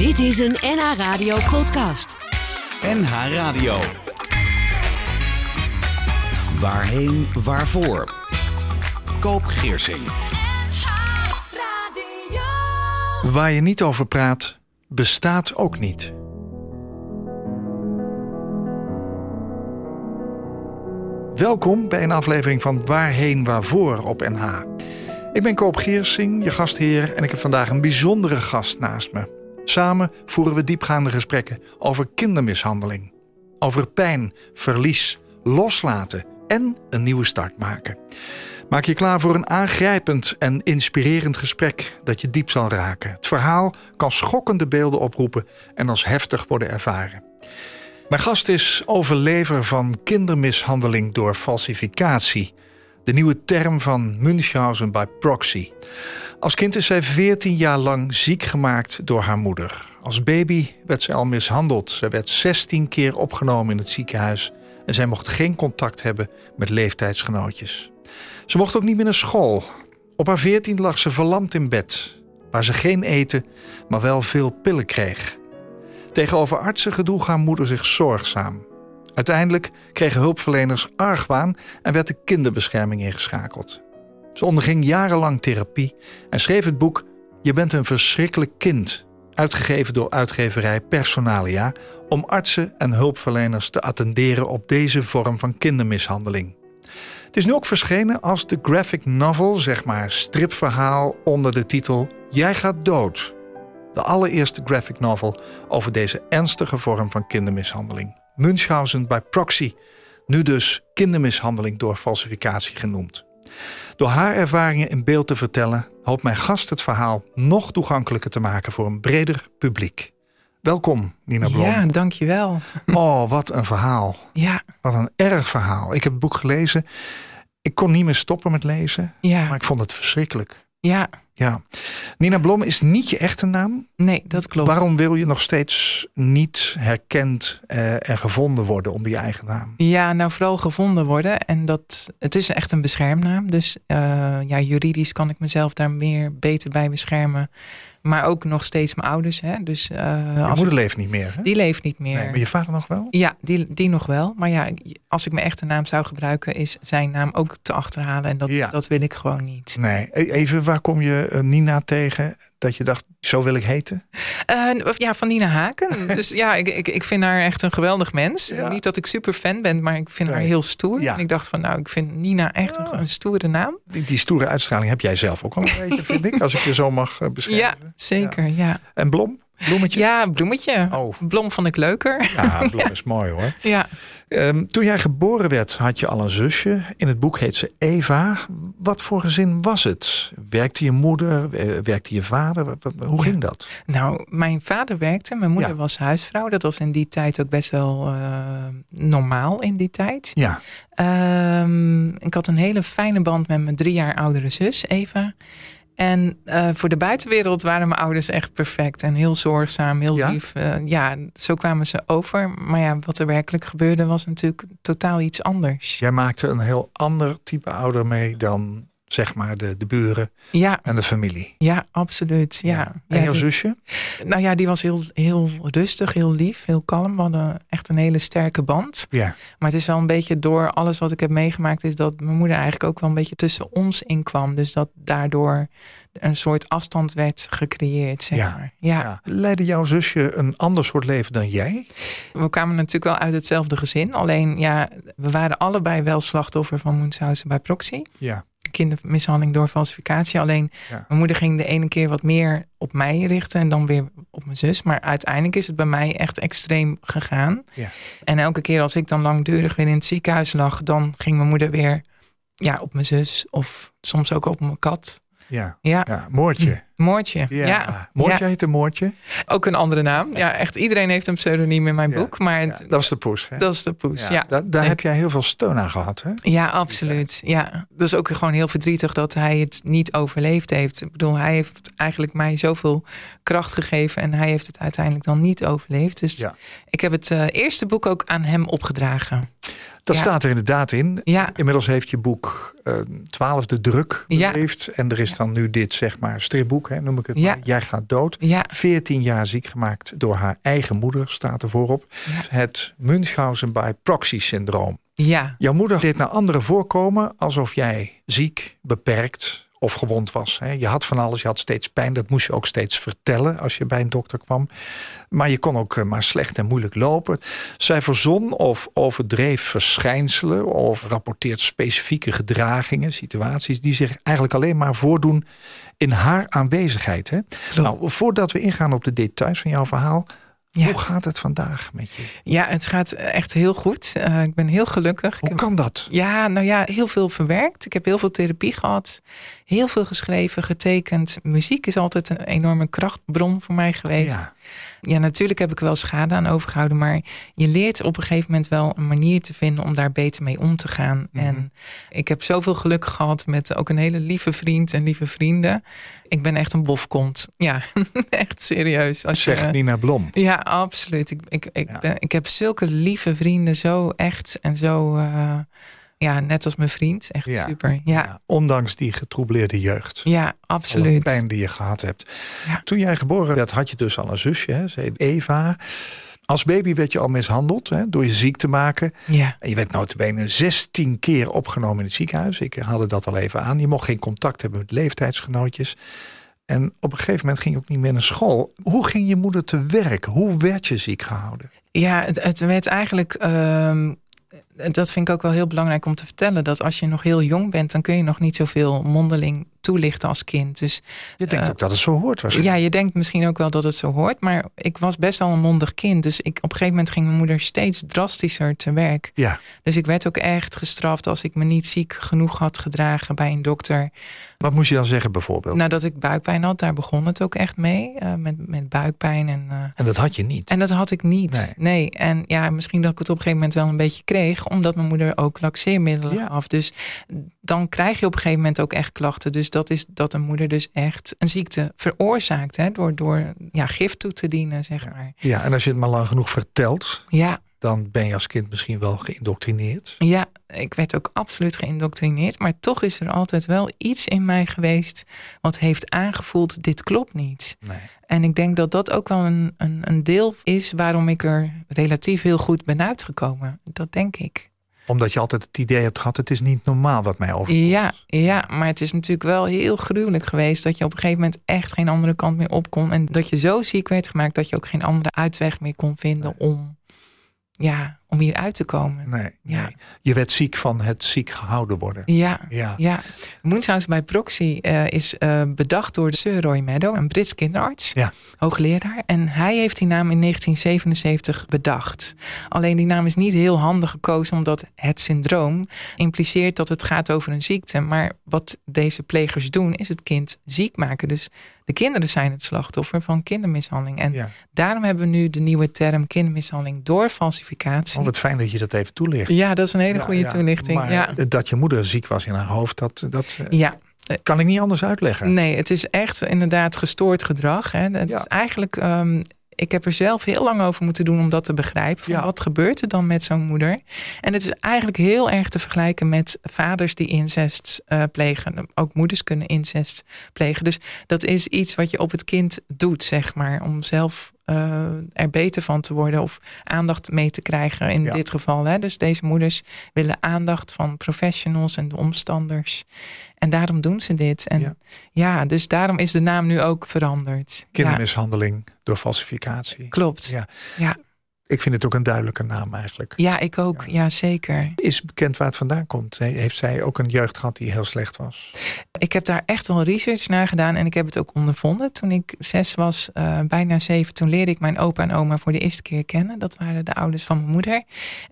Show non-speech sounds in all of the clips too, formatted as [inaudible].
Dit is een NH Radio podcast. NH Radio. Waarheen, waarvoor? Koop Geersing. Waar je niet over praat, bestaat ook niet. Welkom bij een aflevering van Waarheen Waarvoor op NH. Ik ben Koop Geersing, je gastheer, en ik heb vandaag een bijzondere gast naast me. Samen voeren we diepgaande gesprekken over kindermishandeling. Over pijn, verlies, loslaten en een nieuwe start maken. Maak je klaar voor een aangrijpend en inspirerend gesprek dat je diep zal raken. Het verhaal kan schokkende beelden oproepen en als heftig worden ervaren. Mijn gast is overlever van kindermishandeling door falsificatie. De nieuwe term van Münchhausen by proxy. Als kind is zij 14 jaar lang ziek gemaakt door haar moeder. Als baby werd ze al mishandeld. Ze werd 16 keer opgenomen in het ziekenhuis en zij mocht geen contact hebben met leeftijdsgenootjes. Ze mocht ook niet meer naar school. Op haar 14 lag ze verlamd in bed, waar ze geen eten, maar wel veel pillen kreeg. Tegenover artsen gedroeg haar moeder zich zorgzaam. Uiteindelijk kregen hulpverleners argwaan en werd de kinderbescherming ingeschakeld. Ze onderging jarenlang therapie en schreef het boek Je bent een verschrikkelijk kind, uitgegeven door uitgeverij Personalia, om artsen en hulpverleners te attenderen op deze vorm van kindermishandeling. Het is nu ook verschenen als de graphic novel, zeg maar stripverhaal onder de titel Jij gaat dood. De allereerste graphic novel over deze ernstige vorm van kindermishandeling. Münchhausen by proxy, nu dus kindermishandeling door falsificatie genoemd. Door haar ervaringen in beeld te vertellen, hoopt mijn gast het verhaal nog toegankelijker te maken voor een breder publiek. Welkom, Nina Blom. Ja, dankjewel. Oh, wat een verhaal. Ja. Wat een erg verhaal. Ik heb het boek gelezen. Ik kon niet meer stoppen met lezen, ja. maar ik vond het verschrikkelijk. Ja. Ja. Nina Blom is niet je echte naam. Nee, dat klopt. Waarom wil je nog steeds niet herkend eh, en gevonden worden onder je eigen naam? Ja, nou vooral gevonden worden. En dat, het is echt een beschermnaam. Dus uh, ja, juridisch kan ik mezelf daar meer beter bij beschermen. Maar ook nog steeds mijn ouders. Hè? Dus, uh, je moeder ik, leeft niet meer, hè? Die leeft niet meer. Nee, maar je vader nog wel? Ja, die, die nog wel. Maar ja, als ik mijn echte naam zou gebruiken... is zijn naam ook te achterhalen. En dat, ja. dat wil ik gewoon niet. Nee. Even, waar kom je Nina tegen dat je dacht... zo wil ik heten? Uh, ja, van Nina Haken. [laughs] dus ja, ik, ik, ik vind haar echt een geweldig mens. Ja. Niet dat ik super fan ben, maar ik vind Nee. haar heel stoer. Ja. En ik dacht van, nou, ik vind Nina echt een, een stoere naam. Die, die stoere uitstraling heb jij zelf ook wel een [laughs] beetje, vind ik. Als ik je zo mag eh, beschrijven. Ja, zeker. Ja. En Blom? Bloemetje? Ja, bloemetje. Oh. Blom vond ik leuker. Ja, Blom [laughs] is mooi hoor. Ja. Ehm, toen jij geboren werd, had je al een zusje. In het boek heet ze Eva. Wat voor gezin was het? Werkte je moeder? Eh, Werkte je vader? Hoe ging dat? Nou, mijn vader werkte, mijn moeder Ja. was huisvrouw. Dat was in die tijd ook best wel eh, normaal in die tijd. Ja, Ehm, ik had een hele fijne band met mijn drie jaar oudere zus, Eva. En eh, voor de buitenwereld waren mijn ouders echt perfect en heel zorgzaam, heel Ja? lief. Eh, ja, zo kwamen ze over. Maar ja, wat er werkelijk gebeurde was natuurlijk totaal iets anders. jij maakte een heel ander type ouder mee dan zeg maar de, de buren Ja, en de familie. ja absoluut. Ja. En Ja, jouw die- zusje? Nou ja, die was heel, heel rustig, heel lief, heel kalm. We hadden echt een hele sterke band. Ja. Maar het is wel een beetje door alles wat ik heb meegemaakt, is dat mijn moeder eigenlijk ook wel een beetje tussen ons inkwam. Dus dat daardoor een soort afstand werd gecreëerd, zeg Ja, maar. Ja. ja. Leidde jouw zusje een ander soort leven dan jij? we kwamen natuurlijk wel uit hetzelfde gezin. Alleen ja, we waren allebei wel slachtoffer van Munchausen bij proxy. Ja. Kindermishandeling door falsificatie. Alleen Ja. mijn moeder ging de ene keer wat meer op mij richten en dan weer op mijn zus. Maar uiteindelijk is het bij mij echt extreem gegaan. Ja. En elke keer als ik dan langdurig weer in het ziekenhuis lag, dan ging mijn moeder weer ja, op mijn zus of soms ook op mijn kat. Ja. Ja, ja. Moordje. Moordje. Ja. Ja. Moordje Ja. heet een Moordje. Ook een andere naam. Ja, echt iedereen heeft een pseudoniem in mijn Ja. boek. Maar Ja, dat was de poes. Hè? dat is de poes. Ja, Da- daar heb jij heel veel steun aan gehad. Hè? Ja, absoluut. Ja, dat is ook gewoon heel verdrietig dat hij het niet overleefd heeft. Ik bedoel, hij heeft eigenlijk mij zoveel kracht gegeven en hij heeft het uiteindelijk dan niet overleefd. Dus Ja. ik heb het eh, eerste boek ook aan hem opgedragen. Dat Ja. staat er inderdaad in. Ja, Inmiddels heeft je boek eh, twaalfde druk Ja. beleefd. En er is dan nu dit, zeg maar, stripboek, hè, noem ik het Ja. maar. Jij gaat dood. ja, 14 jaar ziek gemaakt door haar eigen moeder, staat er voorop. Ja. Het Munchausen by proxy syndroom. ja, Jouw moeder deed naar anderen voorkomen alsof jij ziek, beperkt of gewond was. hè. Je had van alles, je had steeds pijn. Dat moest je ook steeds vertellen als je bij een dokter kwam. Maar je kon ook eh, maar slecht en moeilijk lopen. Zij verzon of overdreef verschijnselen of rapporteert specifieke gedragingen, situaties die zich eigenlijk alleen maar voordoen in haar aanwezigheid. Hè? Nou, voordat we ingaan op de details van jouw verhaal, ja. hoe gaat het vandaag met je? ja, het gaat echt heel goed. Eh, ik ben heel gelukkig. Hoe heb- kan dat? Ja, nou ja, heel veel verwerkt. Ik heb heel veel therapie gehad. Heel veel geschreven, getekend. Muziek is altijd een enorme krachtbron voor mij geweest. Ja. Ja, natuurlijk heb ik wel schade aan overgehouden. Maar je leert op een gegeven moment wel een manier te vinden om daar beter mee om te gaan. Mhm. En ik heb zoveel geluk gehad met ook een hele lieve vriend en lieve vrienden. Ik ben echt een bofkont. Ja, [laughs] echt serieus. Als je, Zegt Nina Blom. ja, absoluut. Ik, ik, ik, Ja. Ben, ik heb zulke lieve vrienden, zo echt en zo, eh, ja, net als mijn vriend. Echt Ja. super. Ja, Ja, ondanks die getroubleerde jeugd. ja, absoluut. pijn die je gehad hebt. Ja. Toen jij geboren werd, had je dus al een zusje, hè? Ze heet Eva. Als baby werd je al mishandeld hè, door je ziek te maken. Ja, En je werd notabene 16 keer opgenomen in het ziekenhuis. Ik haalde dat al even aan. Je mocht geen contact hebben met leeftijdsgenootjes. En op een gegeven moment ging je ook niet meer naar school. Hoe ging je moeder te werk? Hoe werd je ziek gehouden? ja het, het werd eigenlijk. ehm, dat vind ik ook wel heel belangrijk om te vertellen. Dat als je nog heel jong bent, dan kun je nog niet zoveel mondeling toelichten als kind. Dus Je denkt Eh, ook dat het zo hoort waarschijnlijk. Ja, je denkt misschien ook wel dat het zo hoort. Maar ik was best wel een mondig kind. Dus ik, op een gegeven moment ging mijn moeder steeds drastischer te werk. Ja. Dus ik werd ook echt gestraft als ik me niet ziek genoeg had gedragen bij een dokter. Wat moest je dan zeggen bijvoorbeeld? Nadat ik buikpijn had, daar begon het ook echt mee. eh, met, met buikpijn. En, eh, En dat had je niet. en dat had ik niet. Nee. Nee. En ja, misschien dat ik het op een gegeven moment wel een beetje kreeg. Omdat mijn moeder ook laxeermiddelen Ja. gaf. Dus dan krijg je op een gegeven moment ook echt klachten. Dus dat is dat een moeder dus echt een ziekte veroorzaakt. Hè, door door ja, gif toe te dienen, zeg maar. Ja, en als je het maar lang genoeg vertelt, Ja, dan ben je als kind misschien wel geïndoctrineerd. ja, ik werd ook absoluut geïndoctrineerd. Maar toch is er altijd wel iets in mij geweest... wat heeft aangevoeld, dit klopt niet. Nee. En ik denk dat dat ook wel een, een, een deel is... waarom ik er relatief heel goed ben uitgekomen. Dat denk ik. Omdat je altijd het idee hebt gehad, het is niet normaal wat mij overkomt. Ja, ja, maar het is natuurlijk wel heel gruwelijk geweest... dat je op een gegeven moment echt geen andere kant meer op kon. En dat je zo ziek werd gemaakt... dat je ook geen andere uitweg meer kon vinden om, ja, om hier uit te komen. Nee, Ja. nee. Je werd ziek van het ziek gehouden worden. Ja, Ja. ja. Moonshouts by Proxy eh, is eh, bedacht door Sir Roy Meadow, een Brits kinderarts, Ja. hoogleraar. En hij heeft die naam in 1977 bedacht. Alleen die naam is niet heel handig gekozen, omdat het syndroom impliceert dat het gaat over een ziekte. Maar wat deze plegers doen, is het kind ziek maken. Dus de kinderen zijn het slachtoffer van kindermishandeling. En Ja. daarom hebben we nu de nieuwe term kindermishandeling door falsificatie. Oh, wat fijn dat je dat even toelicht. Ja, dat is een hele Ja, goede ja. toelichting. Maar ja. dat je moeder ziek was in haar hoofd, dat, dat eh, ja, kan ik niet anders uitleggen. Nee, het is echt inderdaad gestoord gedrag. Hè. Het is eigenlijk, ehm, ik heb er zelf heel lang over moeten doen om dat te begrijpen. Van Ja. Wat gebeurt er dan met zo'n moeder? En het is eigenlijk heel erg te vergelijken met vaders die incest eh, plegen. Ook moeders kunnen incest plegen. Dus dat is iets wat je op het kind doet, zeg maar. Om zelf eh, er beter van te worden of aandacht mee te krijgen in Ja. dit geval. Hè. Dus deze moeders willen aandacht van professionals en de omstanders. En daarom doen ze dit. En Ja. ja, dus daarom is de naam nu ook veranderd. Ja, Kindermishandeling door falsificatie. klopt. Ja. Ja. Ja. Ik vind het ook een duidelijke naam eigenlijk. ik ook. Ja. zeker. Is bekend waar het vandaan komt? He- Heeft zij ook een jeugd gehad die heel slecht was? Ik heb daar echt wel research naar gedaan en ik heb het ook ondervonden. Toen ik zes was, eh, bijna zeven, toen leerde ik mijn opa en oma voor de eerste keer kennen. Dat waren de ouders van mijn moeder.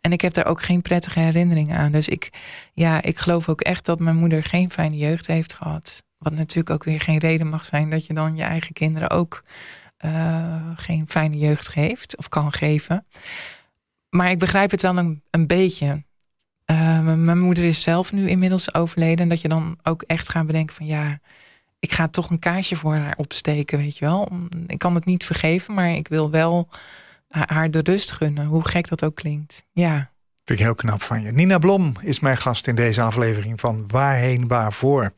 En ik heb daar ook geen prettige herinneringen aan. Dus ik, ja, ik geloof ook echt dat mijn moeder geen fijne jeugd heeft gehad. Wat natuurlijk ook weer geen reden mag zijn dat je dan je eigen kinderen ook eh, geen fijne jeugd geeft of kan geven. Maar ik begrijp het wel een, een beetje. Eh, mijn- moeder is zelf nu inmiddels overleden. En dat je dan ook echt gaat bedenken van ja, ik ga toch een kaarsje voor haar opsteken, weet je wel. Ik kan het niet vergeven, maar ik wil wel ha- haar de rust gunnen. Hoe gek dat ook klinkt. Ja, Vind ik heel knap van je. Nina Blom is mijn gast in deze aflevering van Waarheen Waarvoor.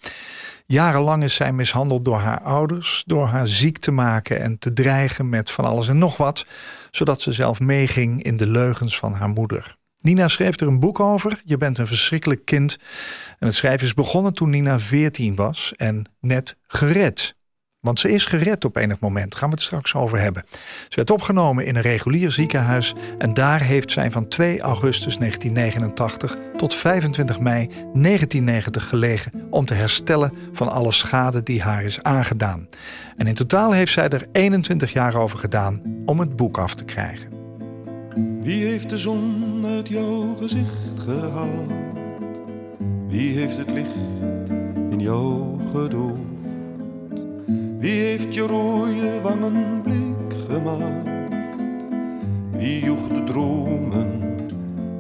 Jarenlang is zij mishandeld door haar ouders, door haar ziek te maken en te dreigen met van alles en nog wat, zodat ze zelf meeging in de leugens van haar moeder. Nina schreef er een boek over, Je bent een verschrikkelijk kind. En het schrijven is begonnen toen Nina 14 was en net gered. Want ze is gered op enig moment, gaan we het straks over hebben. Ze werd opgenomen in een regulier ziekenhuis en daar heeft zij van 2 augustus 1989 tot 25 mei 1990 gelegen om te herstellen van alle schade die haar is aangedaan. En in totaal heeft zij er 21 jaar over gedaan om het boek af te krijgen. Wie heeft de zon uit jouw gezicht gehaald? Wie heeft het licht in jou gedoofd? Wie heeft je rode wangen bleek gemaakt? Wie joeg de dromen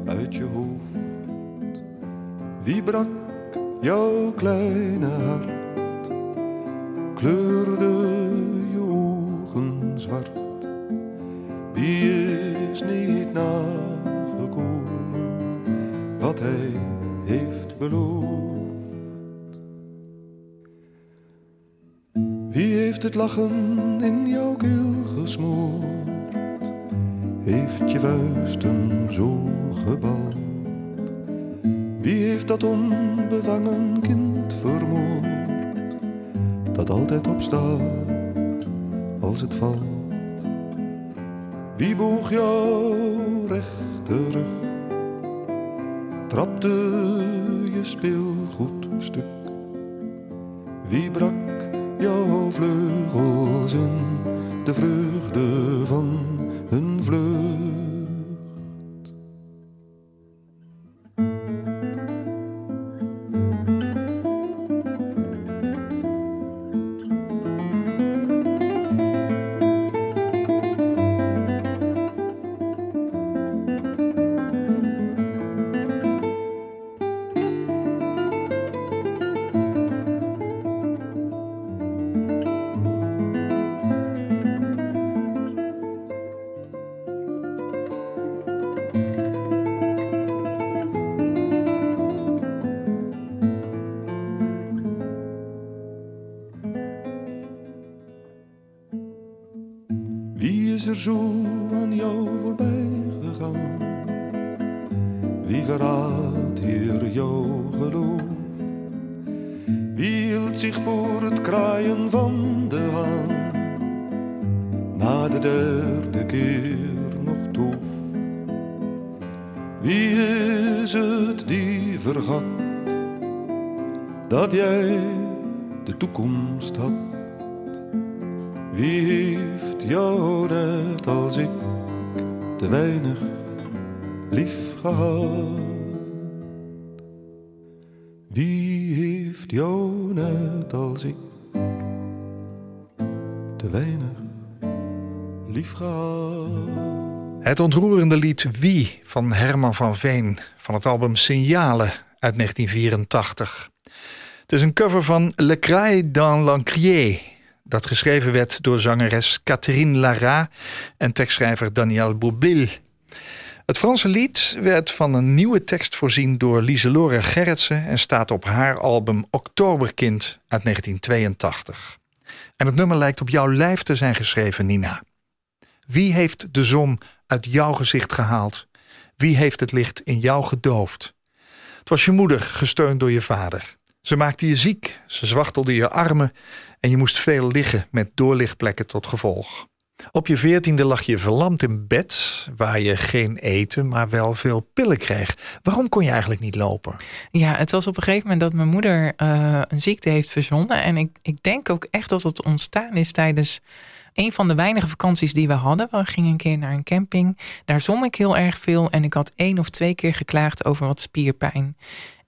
uit je hoofd? Wie brak jouw kleine hart? Kleurde je ogen zwart? Wie is niet nagekomen wat hij heeft beloofd? Wie heeft het lachen in jouw keel gesmoord? Heeft je vuisten zo gebald? Wie heeft dat onbevangen kind vermoord? Dat altijd opstaat als het valt. Wie boog jouw rechte rug? Trapte je speelgoed stuk? Wie brak jouw vleugels de vreugde van hun vlucht. Het ontroerende lied Wie van Herman van Veen van het album Signalen uit 1984. Het is een cover van Le Craie dans l'Encrier, dat geschreven werd door zangeres Catherine Lara en tekstschrijver Daniel Boubil. Het Franse lied werd van een nieuwe tekst voorzien door Lieselore Gerritsen en staat op haar album Oktoberkind uit 1982. En het nummer lijkt op jouw lijf te zijn geschreven, Nina. Wie heeft de zon uit jouw gezicht gehaald? Wie heeft het licht in jou gedoofd? Het was je moeder, gesteund door je vader. Ze maakte je ziek, ze zwachtelde je armen en je moest veel liggen met doorlichtplekken tot gevolg. Op je veertiende lag je verlamd in bed, waar je geen eten, maar wel veel pillen kreeg. Waarom kon je eigenlijk niet lopen? Ja, het was op een gegeven moment dat mijn moeder uh, een ziekte heeft verzonnen. En ik, ik denk ook echt dat het ontstaan is tijdens een van de weinige vakanties die we hadden. We gingen een keer naar een camping. Daar zom ik heel erg veel en ik had één of twee keer geklaagd over wat spierpijn.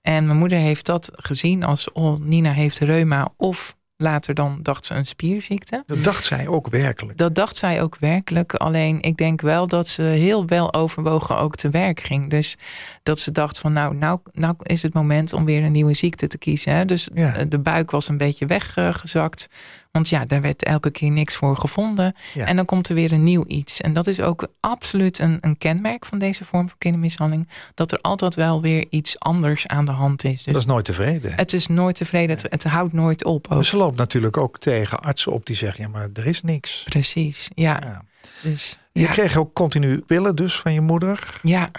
En mijn moeder heeft dat gezien als, oh, Nina heeft reuma of Later dan dacht ze een spierziekte. Dat dacht zij ook werkelijk? Dat dacht zij ook werkelijk. Alleen ik denk wel dat ze heel wel overwogen ook te werk ging. Dus dat ze dacht van nou, nou, nou is het moment om weer een nieuwe ziekte te kiezen. Hè? Dus Ja. de buik was een beetje weggezakt. Want ja, daar werd elke keer niks voor gevonden. Ja. En dan komt er weer een nieuw iets. En dat is ook absoluut een, een kenmerk van deze vorm van kindermishandeling. Dat er altijd wel weer iets anders aan de hand is. Dus Dat is nooit tevreden. het is nooit tevreden. Het, het houdt nooit op. Ook. Ze loopt natuurlijk ook tegen artsen op die zeggen, ja, maar er is niks. Precies, ja. Ja. Dus, Je ja. kreeg ook continu pillen dus van je moeder. ja,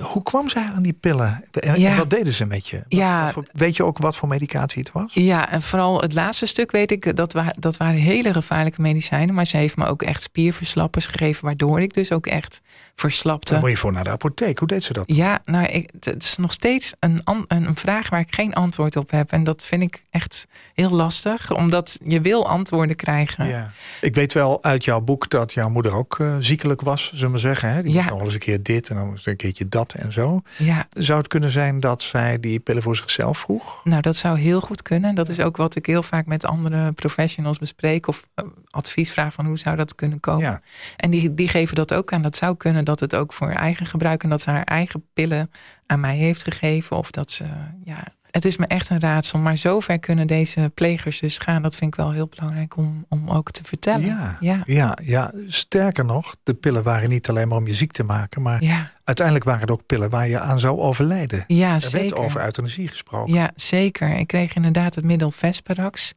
Hoe kwam zij aan die pillen? En, wat deden ze met je? Wat- Ja. wat voor- weet je ook wat voor medicatie het was? Ja, en vooral het laatste stuk weet ik, dat, wa dat waren hele gevaarlijke medicijnen. Maar ze heeft me ook echt spierverslappers gegeven, waardoor ik dus ook echt verslapte. Dan moet je voor naar de apotheek. Hoe deed ze dat? Ja, nou, ik, het is nog steeds een, an- een een vraag waar ik geen antwoord op heb. En dat vind ik echt heel lastig, omdat je wil antwoorden krijgen. Ja. Ik weet wel uit jouw boek dat jouw moeder ook eh, ziekelijk was, zullen we maar zeggen. Hè? Die Ja. wel eens een keer dit en dan een keertje dat en zo. Ja, Zou het kunnen zijn dat zij die pillen voor zichzelf vroeg? nou, dat zou heel goed kunnen. Dat is ook wat ik heel vaak met andere professionals bespreek of eh, advies vraag van hoe zou dat kunnen komen. Ja. En die, die geven dat ook aan. Dat zou kunnen dat het ook voor eigen gebruik en dat ze haar eigen pillen aan mij heeft gegeven. Of dat ze, ja, het is me echt een raadsel. Maar zover kunnen deze plegers dus gaan. Dat vind ik wel heel belangrijk om, om ook te vertellen. Ja. ja, Ja, ja, sterker nog, de pillen waren niet alleen maar om je ziek te maken, maar ja, uiteindelijk waren het ook pillen waar je aan zou overlijden. ja Er zeker. werd over euthanasie gesproken. Ja, zeker. Ik kreeg inderdaad het middel Vesparax.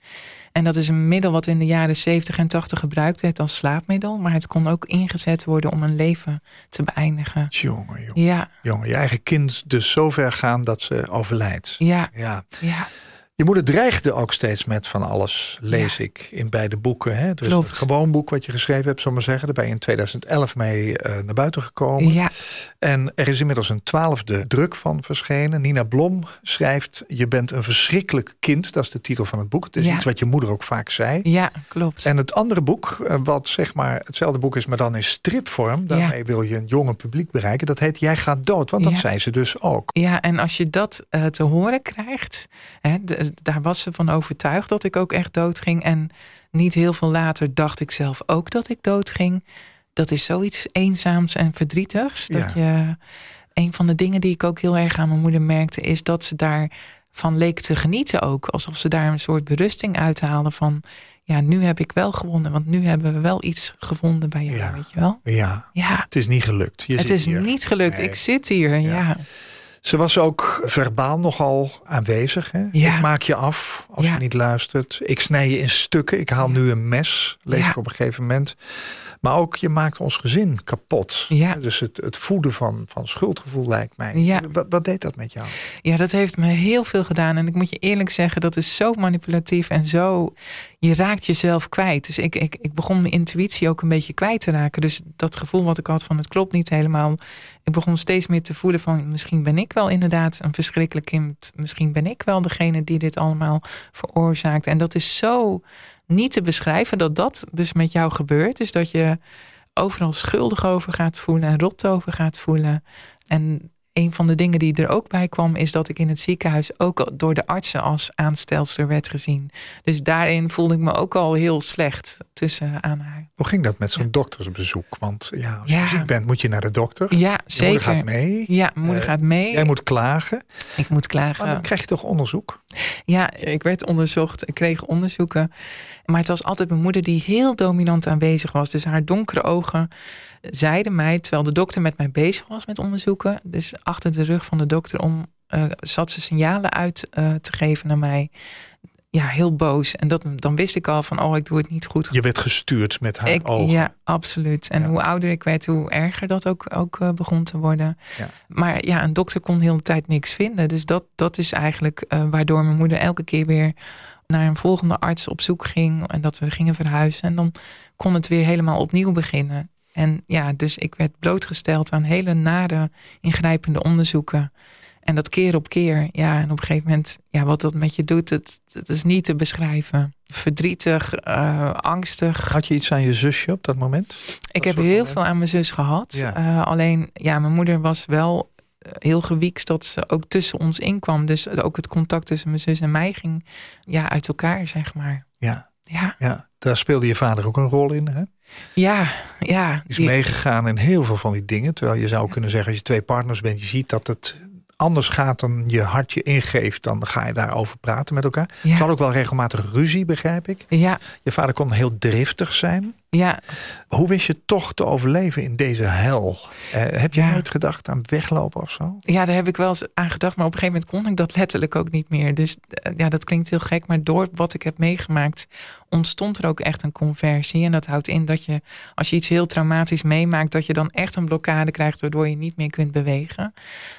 En dat is een middel wat in de jaren 70 en 80 gebruikt werd als slaapmiddel. Maar het kon ook ingezet worden om een leven te beëindigen. Jongen, jongen, Ja, jongen, je eigen kind dus zo ver gaan dat ze overlijdt. ja, Ja. ja. Je moeder dreigde ook steeds met van alles, lees Ja. ik, in beide boeken. Hè? Is Klopt. een gewoon boek wat je geschreven hebt, ik maar zeggen. Daar ben je in 2011 mee eh, naar buiten gekomen. Ja, En er is inmiddels een twaalfde druk van verschenen. Nina Blom schrijft, je bent een verschrikkelijk kind. Dat is de titel van het boek. Het is Ja. iets wat je moeder ook vaak zei. ja, klopt. En het andere boek, eh, wat zeg maar hetzelfde boek is, maar dan in stripvorm. Daarmee wil je een jonge publiek bereiken. Dat heet Jij gaat dood, want dat zei ze dus ook. Ja, en als je dat eh, te horen krijgt, hè, d- daar was ze van overtuigd dat ik ook echt doodging. En niet heel veel later dacht ik zelf ook dat ik doodging. Dat is zoiets eenzaams en verdrietigs. Dat je, een van de dingen die ik ook heel erg aan mijn moeder merkte, is dat ze daarvan leek te genieten ook. Alsof ze daar een soort berusting uithaalde van, ja, nu heb ik wel gewonnen, want nu hebben we wel iets gevonden bij jou, Ja. weet je wel? Ja, Ja, het is niet gelukt. Je het zit is hier. niet gelukt. Nee. Ik zit hier, ja. Ze was ook verbaal nogal aanwezig. Hè? Ja. Ik maak je af als Ja. je niet luistert. Ik snij je in stukken. Ik haal nu een mes, lees ik op een gegeven moment. Maar ook je maakt ons gezin kapot. Ja. Dus het, het voeden van, van schuldgevoel lijkt mij. Ja. Wat, wat deed dat met jou? Ja, dat heeft me heel veel gedaan. En ik moet je eerlijk zeggen, dat is zo manipulatief en zo. Je raakt jezelf kwijt. Dus ik, ik, ik begon mijn intuïtie ook een beetje kwijt te raken. Dus dat gevoel wat ik had van het klopt niet helemaal. Ik begon steeds meer te voelen van misschien ben ik wel inderdaad een verschrikkelijk kind. Misschien ben ik wel degene die dit allemaal veroorzaakt. En dat is zo niet te beschrijven dat dat dus met jou gebeurt. Dus dat je overal schuldig over gaat voelen en rot over gaat voelen. En een van de dingen die er ook bij kwam, is dat ik in het ziekenhuis ook door de artsen als aanstelster werd gezien. Dus daarin voelde ik me ook al heel slecht tussen aan haar. Hoe ging dat met zo'n Ja. doktersbezoek? Want ja, als je Ja. ziek bent moet je naar de dokter. Ja, Je moeder zeker. gaat mee. Ja, moeder Eh, gaat mee. Jij moet klagen. Ik moet klagen. Maar dan krijg je toch onderzoek? Ja, ik werd onderzocht. Ik kreeg onderzoeken. Maar het was altijd mijn moeder die heel dominant aanwezig was. Dus haar donkere ogen zeiden mij, terwijl de dokter met mij bezig was met onderzoeken. Dus achter de rug van de dokter om, eh, zat ze signalen uit eh, te geven naar mij. Ja, heel boos. En dat, dan wist ik al van, oh, ik doe het niet goed. Je werd gestuurd met haar Ik, ogen. ja, absoluut. En Ja. hoe ouder ik werd, hoe erger dat ook, ook eh, begon te worden. Ja. Maar ja, een dokter kon de hele tijd niks vinden. Dus dat, dat is eigenlijk eh, waardoor mijn moeder elke keer weer naar een volgende arts op zoek ging. En dat we gingen verhuizen. En dan kon het weer helemaal opnieuw beginnen. En ja, dus ik werd blootgesteld aan hele nare, ingrijpende onderzoeken. En dat keer op keer. Ja, en op een gegeven moment, ja, wat dat met je doet, het, het is niet te beschrijven. Verdrietig, eh, angstig. Had je iets aan je zusje op dat moment? Ik heb heel moment? veel aan mijn zus gehad. Ja. Eh, alleen, ja, mijn moeder was wel eh, heel gewiekst dat ze ook tussen ons inkwam. Dus ook het contact tussen mijn zus en mij ging ja, uit elkaar, zeg maar. Ja, Ja, ja. Daar speelde je vader ook een rol in. Hè? ja, ja. is meegegaan in heel veel van die dingen. Terwijl je zou kunnen zeggen, als je twee partners bent, je ziet dat het anders gaat dan je hart je ingeeft, dan ga je daarover praten met elkaar. Ja. Het zal ook wel regelmatig ruzie, begrijp ik. Ja, Je vader kon heel driftig zijn. Ja. Hoe wist je toch te overleven in deze hel? Eh, heb je Ja. nooit gedacht aan weglopen of zo? Ja, daar heb ik wel eens aan gedacht. Maar op een gegeven moment kon ik dat letterlijk ook niet meer. Dus eh, ja, dat klinkt heel gek. Maar door wat ik heb meegemaakt, ontstond er ook echt een conversie. En dat houdt in dat je, als je iets heel traumatisch meemaakt, dat je dan echt een blokkade krijgt, waardoor je niet meer kunt bewegen.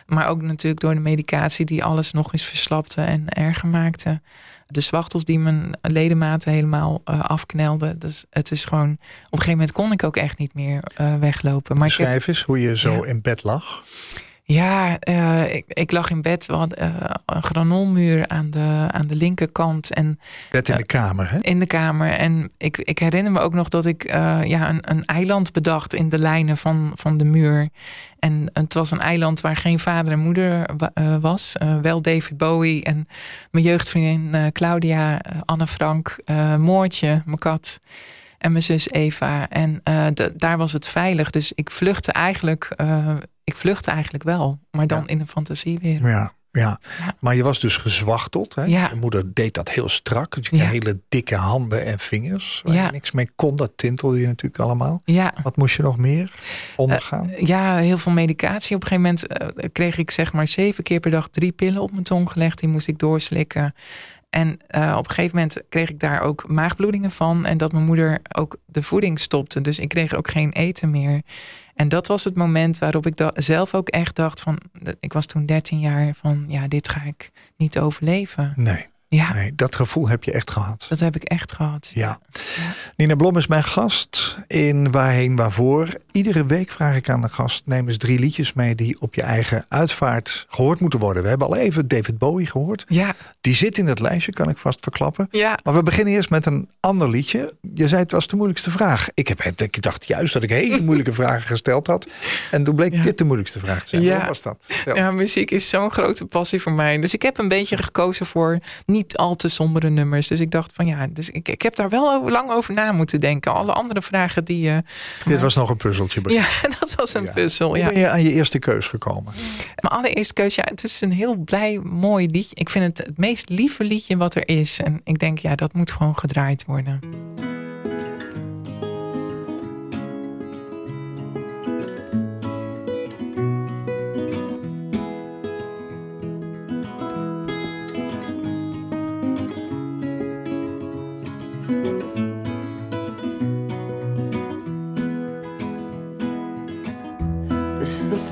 Maar ook natuurlijk door de medicatie die alles nog eens verslapte en erger maakte. De zwachtels die mijn ledematen helemaal eh, afknelden. Dus het is gewoon. Op een gegeven moment kon ik ook echt niet meer eh, weglopen. Maar Beschrijf eens hoe je zo Ja. in bed lag. Ja, eh, ik, ik lag in bed. We hadden eh, een granolmuur aan de, aan de linkerkant en Bed in Ja. de kamer, hè? in de kamer. En ik, ik herinner me ook nog dat ik eh, ja, een, een eiland bedacht in de lijnen van, van de muur. En het was een eiland waar geen vader en moeder wa- eh, was. Eh, wel David Bowie en mijn jeugdvriendin eh, Claudia, eh, Anne Frank, eh, Moortje, mijn kat. En mijn zus Eva. En eh, de- daar was het veilig. Dus ik vluchtte eigenlijk, eh, ik vluchtte eigenlijk wel. Maar dan Ja. in een fantasiewereld. Ja, ja. Ja. Maar je was dus gezwachteld. Hè? Ja. Je moeder deed dat heel strak. Dus je hele dikke handen en vingers. Waar je niks mee kon. Dat tintelde je natuurlijk allemaal. Ja. Wat moest je nog meer ondergaan? Ja, heel veel medicatie. Op een gegeven moment eh, kreeg ik zeg maar zeven keer per dag drie pillen op mijn tong gelegd. Die moest ik doorslikken. En eh, op een gegeven moment kreeg ik daar ook maagbloedingen van. En dat mijn moeder ook de voeding stopte. Dus ik kreeg ook geen eten meer. En dat was het moment waarop ik zelf ook echt dacht van... Ik was toen 13 jaar van ja, dit ga ik niet overleven. nee, Ja, nee, dat gevoel heb je echt gehad. dat heb ik echt gehad. Ja. Nina Blom is mijn gast in Waarheen Waarvoor. Iedere week vraag ik aan de gast: neem eens drie liedjes mee die op je eigen uitvaart gehoord moeten worden. We hebben al even David Bowie gehoord. Ja, Die zit in het lijstje, kan ik vast verklappen. ja. Maar we beginnen eerst met een ander liedje. Je zei het was de moeilijkste vraag. Ik, heb, ik dacht juist dat ik hele [laughs] moeilijke vragen gesteld had. En toen bleek Ja. dit de moeilijkste vraag te zijn. Ja. Hoe was dat? Vertel. Ja, muziek is zo'n grote passie voor mij. Dus ik heb een beetje gekozen voor niet al te sombere nummers. Dus ik dacht van ja, dus ik, ik heb daar wel over- lang over na moeten denken. Alle andere vragen die... eh Dit was nog een puzzeltje. ja, [laughs] dat was een Ja. puzzel. Hoe Ja. ben je aan je eerste keus gekomen? Mijn allereerste keuze, ja, het is een heel blij, mooi liedje. Ik vind het het meest lieve liedje wat er is. En ik denk, ja, dat moet gewoon gedraaid worden.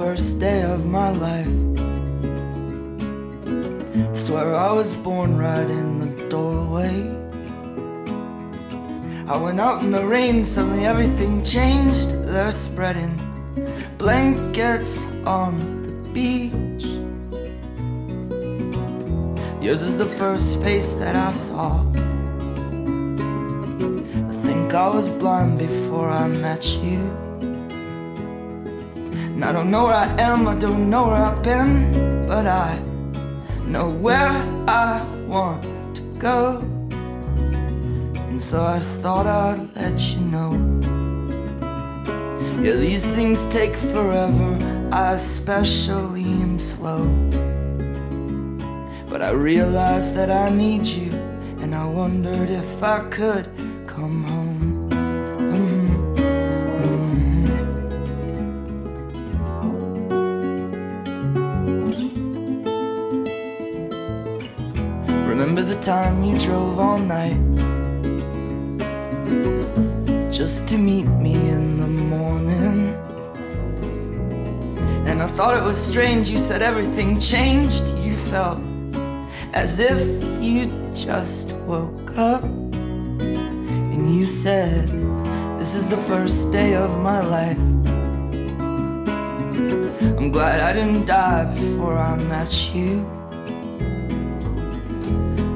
First day of my life. Swear I was born right in the doorway. I went out in the rain, suddenly everything changed. They're spreading blankets on the beach. Yours is the first face that I saw. I think I was blind before I met you. I don't know where I am, I don't know where I've been, but I know where I want to go. And so I thought I'd let you know. Yeah, these things take forever, I especially am slow. But I realized that I need you, and I wondered if I could time you drove all night just to meet me in the morning? And I thought it was strange, you said everything changed. You felt as if you just woke up. And you said, This is the first day of my life. I'm glad I didn't die before I met you.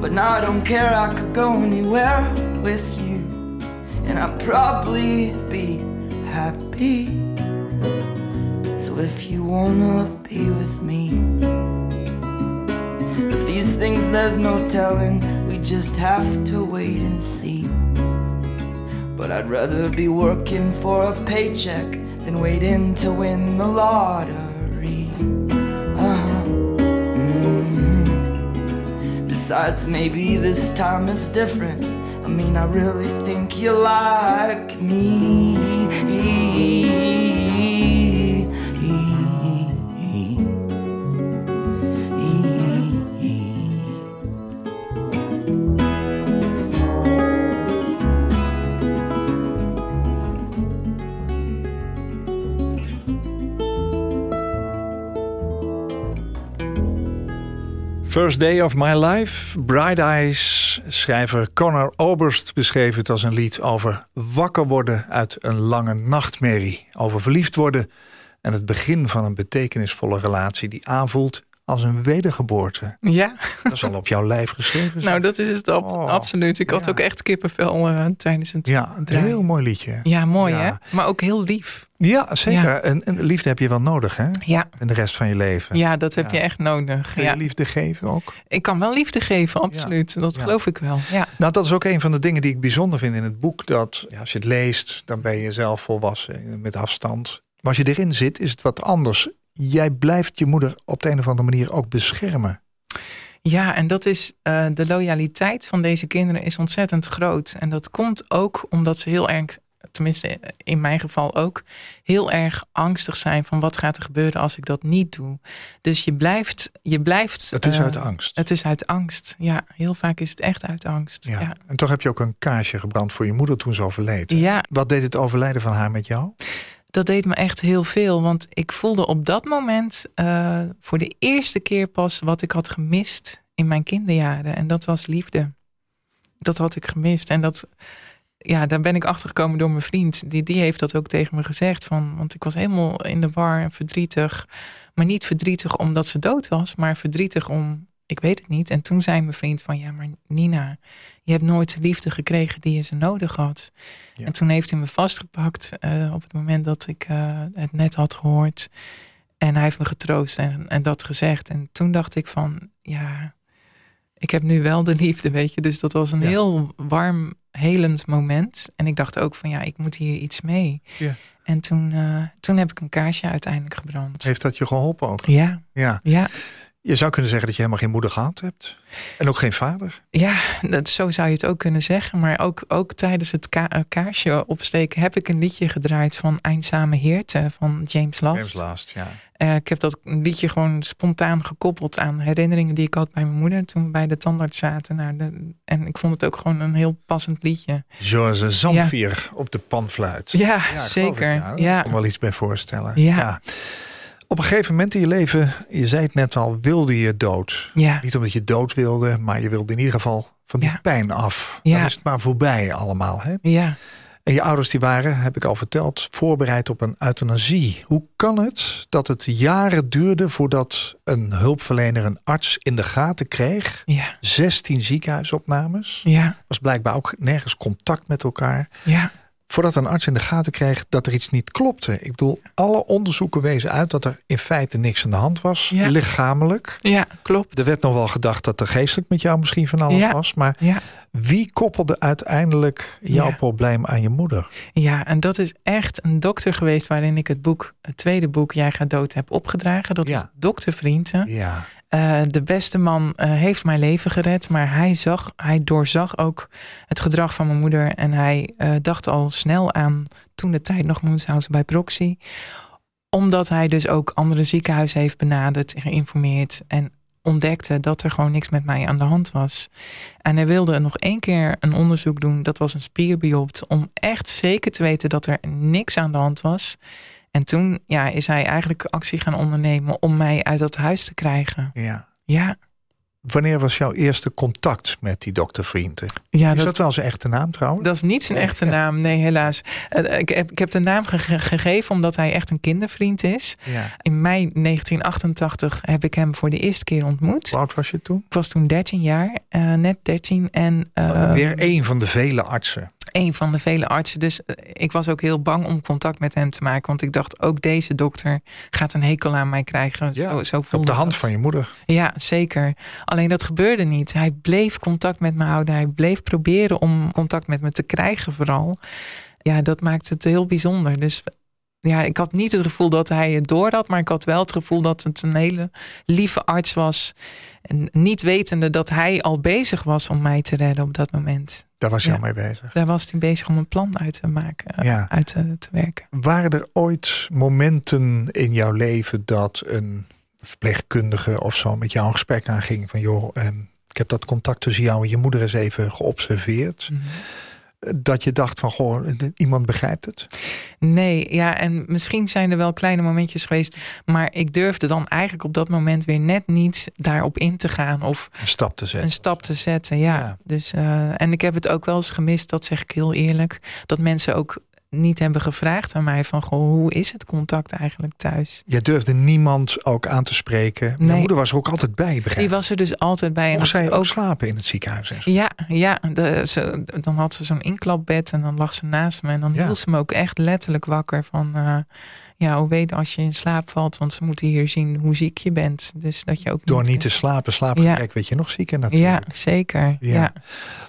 But now I don't care, I could go anywhere with you. And I'd probably be happy. So if you wanna be with me, if these things there's no telling, we just have to wait and see. But I'd rather be working for a paycheck than waiting to win the lottery. Besides, maybe this time it's different. I mean, I really think you like me. First Day of My Life, Bright Eyes. Schrijver Conor Oberst beschreef het als een lied over wakker worden uit een lange nachtmerrie. Over verliefd worden en het begin van een betekenisvolle relatie die aanvoelt als een wedergeboorte. Ja. Dat is al op jouw lijf geschreven. nou, dat is het oh, absoluut. Ik had ook echt kippenvel uh, tijdens het Ja, een heel mooi liedje. Ja, mooi hè? Maar ook heel lief. Ja, zeker. En, en, liefde heb je wel nodig, hè? Ja. In de rest van je leven. Ja, dat heb je echt nodig. Kun je liefde geven ook? Ik kan wel liefde geven, absoluut. Dat geloof ik wel. Ja. Nou, dat is ook een van de dingen die ik bijzonder vind in het boek. Dat als je het leest, dan ben je zelf volwassen met afstand. Maar als je erin zit, is het wat anders jij blijft je moeder op de een of andere manier ook beschermen. Ja, en dat is uh, de loyaliteit van deze kinderen is ontzettend groot. En dat komt ook omdat ze heel erg, tenminste in mijn geval ook, heel erg angstig zijn van wat gaat er gebeuren als ik dat niet doe. Dus je blijft. Je blijft het is uh, uit angst. Het is uit angst. Ja, heel vaak is het echt uit angst. Ja. ja. En toch heb je ook een kaarsje gebrand voor je moeder toen ze overleed. Ja. Wat deed het overlijden van haar met jou? Dat deed me echt heel veel. Want ik voelde op dat moment uh, voor de eerste keer pas wat ik had gemist in mijn kinderjaren. En dat was liefde. Dat had ik gemist. En dat, ja, daar ben ik achter gekomen door mijn vriend. Die, die heeft dat ook tegen me gezegd. Van, want ik was helemaal in de war en verdrietig. Maar niet verdrietig omdat ze dood was, maar verdrietig om ik weet het niet. En toen zei mijn vriend van, ja, maar Nina, je hebt nooit de liefde gekregen die je ze nodig had. En toen heeft hij me vastgepakt uh, op het moment dat ik uh, het net had gehoord. En hij heeft me getroost en, en dat gezegd. En toen dacht ik van, ja, ik heb nu wel de liefde, weet je. Dus dat was een ja. heel warm, helend moment. En ik dacht ook van, ja, ik moet hier iets mee. Ja. En toen, uh, toen heb ik een kaarsje uiteindelijk gebrand. Heeft dat je geholpen ook? Ja. Ja. ja. Je zou kunnen zeggen dat je helemaal geen moeder gehad hebt. En ook geen vader. Ja, dat, zo zou je het ook kunnen zeggen. Maar ook, ook tijdens het ka kaarsje opsteken heb ik een liedje gedraaid van Eindzame Heerte van James Last. James Last, ja. Uh, ik heb dat liedje gewoon spontaan gekoppeld aan herinneringen die ik had bij mijn moeder toen we bij de tandarts zaten. Nou, de, en ik vond het ook gewoon een heel passend liedje. Zoals Zamvier ja. op de panfluit. Ja, ja zeker. Ik, ja, ja. Ik kan wel iets bij voorstellen. Ja. ja. Op een gegeven moment in je leven, je zei het net al, wilde je dood. Ja. Niet omdat je dood wilde, maar je wilde in ieder geval van die ja. pijn af. Ja. Dan is het maar voorbij allemaal. Hè? Ja. En je ouders die waren, heb ik al verteld, voorbereid op een euthanasie. Hoe kan het dat het jaren duurde voordat een hulpverlener een arts in de gaten kreeg? Ja. 16 ziekenhuisopnames. Ja. Was blijkbaar ook nergens contact met elkaar. Ja. Voordat een arts in de gaten kreeg dat er iets niet klopte. Ik bedoel, alle onderzoeken wezen uit dat er in feite niks aan de hand was. Ja. Lichamelijk. Ja, klopt. Er werd nog wel gedacht dat er geestelijk met jou misschien van alles Ja. was. Maar Ja. wie koppelde uiteindelijk jouw probleem aan je moeder? Ja, en dat is echt een dokter geweest waarin ik het boek, het tweede boek, Jij gaat dood, heb opgedragen. Dat is dokter Vrienden. Ja, Eh, de beste man eh, heeft mijn leven gered, maar hij, zag, hij doorzag ook het gedrag van mijn moeder. En hij eh, dacht al snel aan toen de tijd nog Moenshuizen bij Proxy. Omdat hij dus ook andere ziekenhuizen heeft benaderd, geïnformeerd. En ontdekte dat er gewoon niks met mij aan de hand was. En hij wilde nog één keer een onderzoek doen. Dat was een spierbiopt. Om echt zeker te weten dat er niks aan de hand was. En toen ja, is hij eigenlijk actie gaan ondernemen om mij uit dat huis te krijgen. ja. Ja, Wanneer was jouw eerste contact met die doktervrienden? ja Is dat, dat wel zijn echte naam trouwens? dat is niet zijn echte naam. Nee, helaas. Eh, Ik heb, ik heb de naam ge- ge- gegeven omdat hij echt een kindervriend is. Ja. In mei 1988 heb ik hem voor de eerste keer ontmoet. Hoe oud was je toen? Ik was toen 13 jaar, eh, net 13. En eh, Weer één van de vele artsen. Een van de vele artsen. Dus eh, ik was ook heel bang om contact met hem te maken. Want ik dacht, ook deze dokter gaat een hekel aan mij krijgen. Ja, zo, zo Op de hand dat. van je moeder. Ja, zeker. Alleen dat gebeurde niet. Hij bleef contact met me houden. Hij bleef proberen om contact met me te krijgen vooral. Ja, dat maakt het heel bijzonder. Dus ja, ik had niet het gevoel dat hij het door had, maar ik had wel het gevoel dat het een hele lieve arts was. En niet wetende dat hij al bezig was om mij te redden op dat moment. Daar was Ja. al mee bezig. Daar was hij bezig om een plan uit te maken, eh, Ja. uit te, te werken. Waren er ooit momenten in jouw leven dat een verpleegkundige of zo met jou een gesprek aanging van joh, ehm, ik heb dat contact tussen jou en je moeder eens even geobserveerd. Mhm. Dat je dacht van goh, iemand begrijpt het. Nee, ja, en misschien zijn er wel kleine momentjes geweest, maar ik durfde dan eigenlijk op dat moment weer net niet daarop in te gaan of Een stap te zetten. een stap te zetten. Ja, Ja. dus eh, en ik heb het ook wel eens gemist, dat zeg ik heel eerlijk, dat mensen ook niet hebben gevraagd aan mij van goh, hoe is het contact eigenlijk thuis? Je durfde niemand ook aan te spreken. Nee. moeder was er ook altijd bij, begrijp Die was er dus altijd bij. En Mocht zij ook ook slapen in het ziekenhuis en zo? Ja, ja de, ze, dan had ze zo'n inklapbed en dan lag ze naast me. En dan Ja. hield ze me ook echt letterlijk wakker van... eh, ja, hoe weet je als je in slaap valt? Want ze moeten hier zien hoe ziek je bent. Dus dat je ook Door niet... te slapen, slaapgebrek, weet je nog zieker Ja, natuurlijk. zeker. Ja. Ja.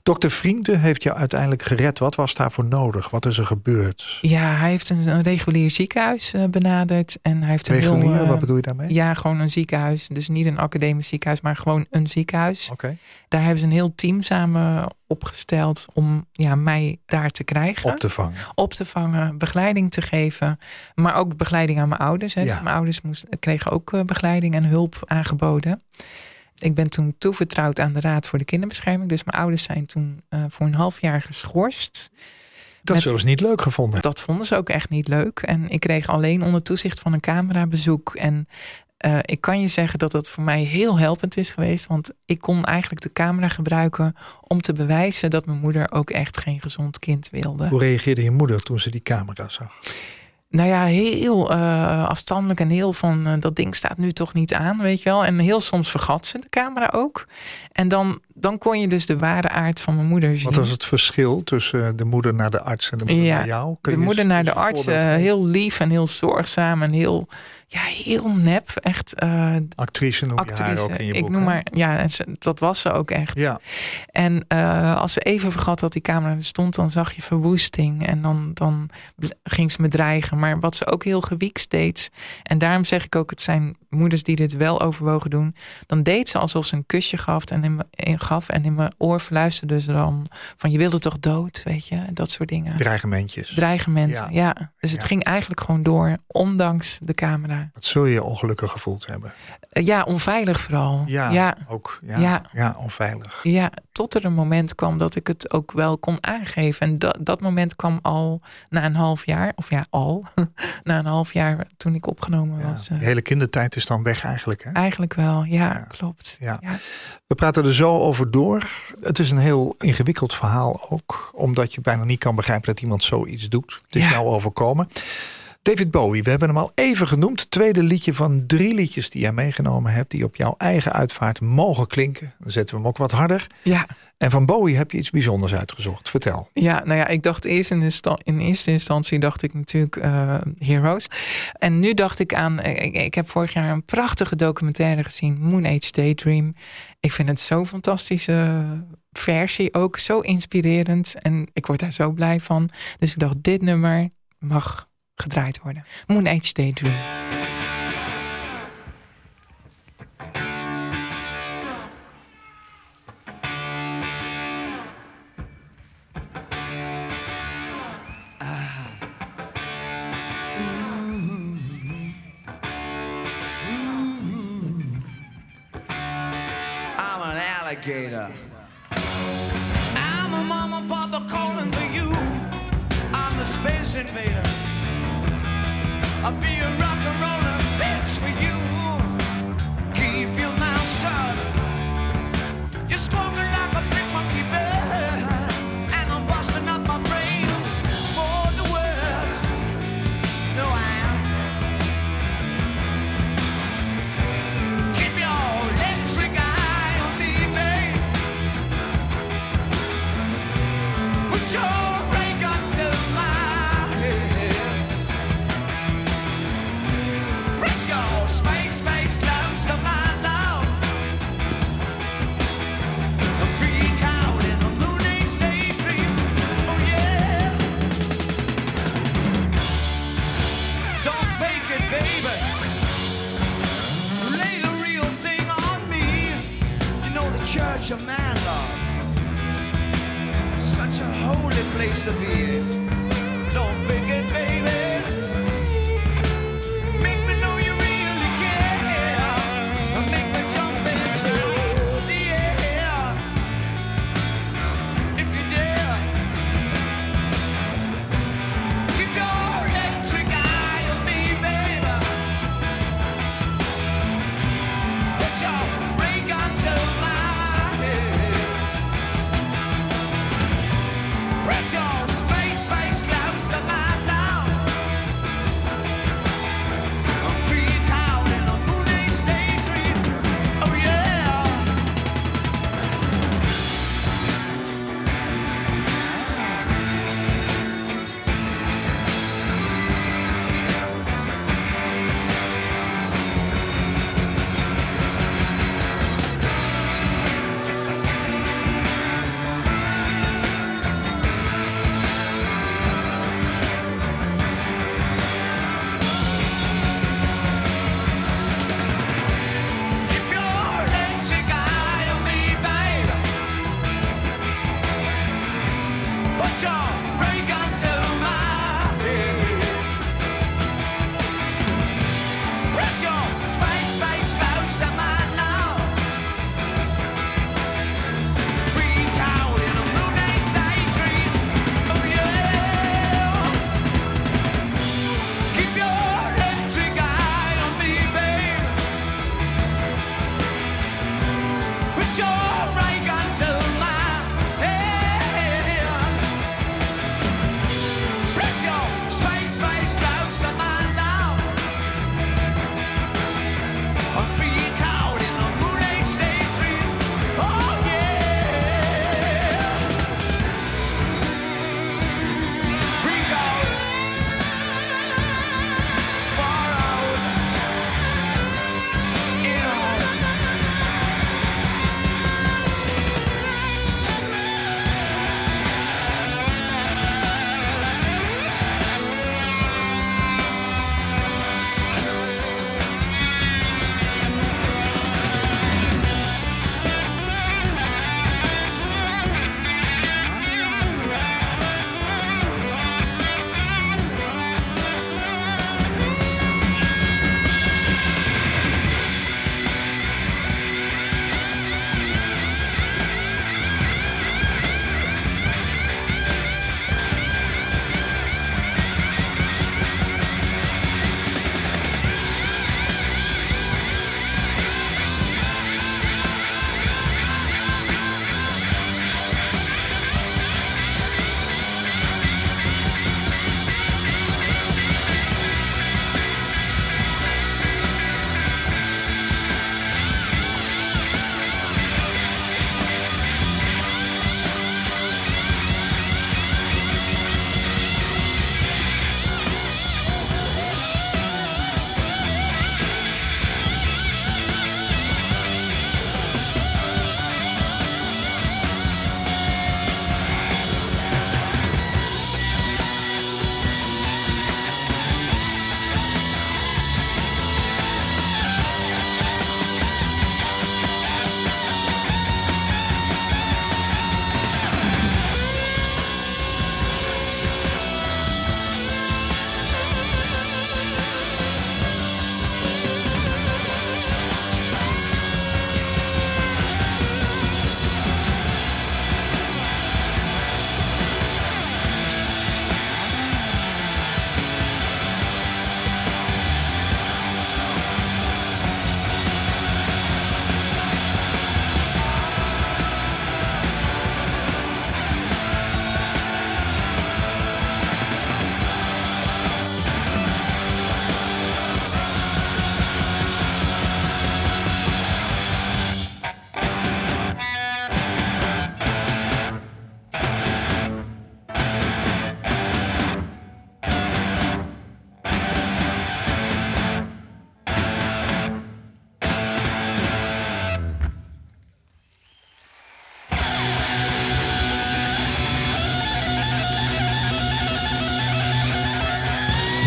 Dokter Vrienden heeft jou uiteindelijk gered. Wat was daarvoor nodig? Wat is er gebeurd? Ja, hij heeft een, een regulier ziekenhuis eh, benaderd. En hij heeft een Regulier, heel... eh, wat bedoel je daarmee? Ja, gewoon een ziekenhuis. Dus niet een academisch ziekenhuis, maar gewoon een ziekenhuis. Oké. Daar hebben ze een heel team samen opgesteld om ja, mij daar te krijgen. Op te vangen. op te vangen, begeleiding te geven. Maar ook begeleiding aan mijn ouders. Hè. Ja. Mijn ouders moesten, kregen ook eh, begeleiding en hulp aangeboden. Ik ben toen toevertrouwd aan de Raad voor de Kinderbescherming. Dus mijn ouders zijn toen eh, voor een half jaar geschorst. Dat Met- zullen ze niet leuk gevonden. Dat vonden ze ook echt niet leuk. En ik kreeg alleen onder toezicht van een camerabezoek. En eh, ik kan je zeggen dat dat voor mij heel helpend is geweest. Want ik kon eigenlijk de camera gebruiken om te bewijzen dat mijn moeder ook echt geen gezond kind wilde. Hoe reageerde je moeder toen ze die camera zag? Nou ja, heel eh, afstandelijk en heel van eh, dat ding staat nu toch niet aan, weet je wel. En heel soms vergat ze de camera ook. En dan, dan kon je dus de ware aard van mijn moeder zien. Wat was het verschil tussen de moeder naar de arts en de moeder Ja, naar jou? Kun de je moeder naar de arts, heel lief en heel zorgzaam en heel, ja, heel nep. Echt uh, Actrice noem je haar ook in je ik boek. noem hè? maar, ja, dat was ze ook echt. Ja, En eh, als ze even vergat dat die camera er stond, dan zag je verwoesting. En dan, dan ging ze me dreigen. Maar wat ze ook heel gewiekst deed. En daarom zeg ik ook, het zijn moeders die dit wel overwogen doen. Dan deed ze alsof ze een kusje gaf en in, me- in- gaf. En in mijn oor fluisterde ze dan van je wilde toch dood, weet je. Dat soort dingen. dreigementjes. Dreigementen, Ja. ja. Dus het Ja. ging eigenlijk gewoon door, ondanks de camera. Dat zul je ongelukkig gevoeld hebben. Eh, Ja, onveilig vooral. Ja, ja. ook. Ja, ja. Onveilig. Ja, tot er een moment kwam dat ik het ook wel kon aangeven. En dat, dat moment kwam al na een half jaar. Of ja, al. [laughs] na een half jaar toen ik opgenomen was. De eh, hele kindertijd is dan weg eigenlijk. Hè? Eigenlijk wel, ja, Ja. klopt. Ja. Ja. We praten er zo over door. Het is een heel ingewikkeld verhaal ook. Omdat je bijna niet kan begrijpen dat iemand zoiets doet. Het is jou overkomen. David Bowie, we hebben hem al even genoemd. Tweede liedje van drie liedjes die jij meegenomen hebt. Die op jouw eigen uitvaart mogen klinken. Dan zetten we hem ook wat harder. Ja, En van Bowie heb je iets bijzonders uitgezocht. Vertel. ja, nou ja, ik dacht eerst in, in eerste instantie dacht ik natuurlijk eh, Heroes. En nu dacht ik aan, ik, ik heb vorig jaar een prachtige documentaire gezien, Moon Age Daydream. Ik vind het zo'n fantastische versie, ook zo inspirerend. En ik word daar zo blij van. Dus ik dacht, dit nummer mag gedraaid worden. Moon Age Daydream. I'm alligator. I'm a mama papa calling for you. I'm the space invader. I'll be a rock and roller bitch for you.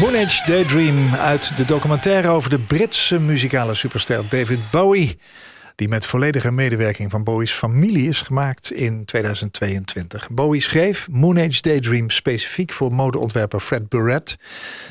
Moonage Daydream uit de documentaire over de Britse muzikale superster David Bowie. Die met volledige medewerking van Bowie's familie is gemaakt in 2022. Bowie schreef Moon Age Daydream specifiek voor modeontwerper Fred Burrett.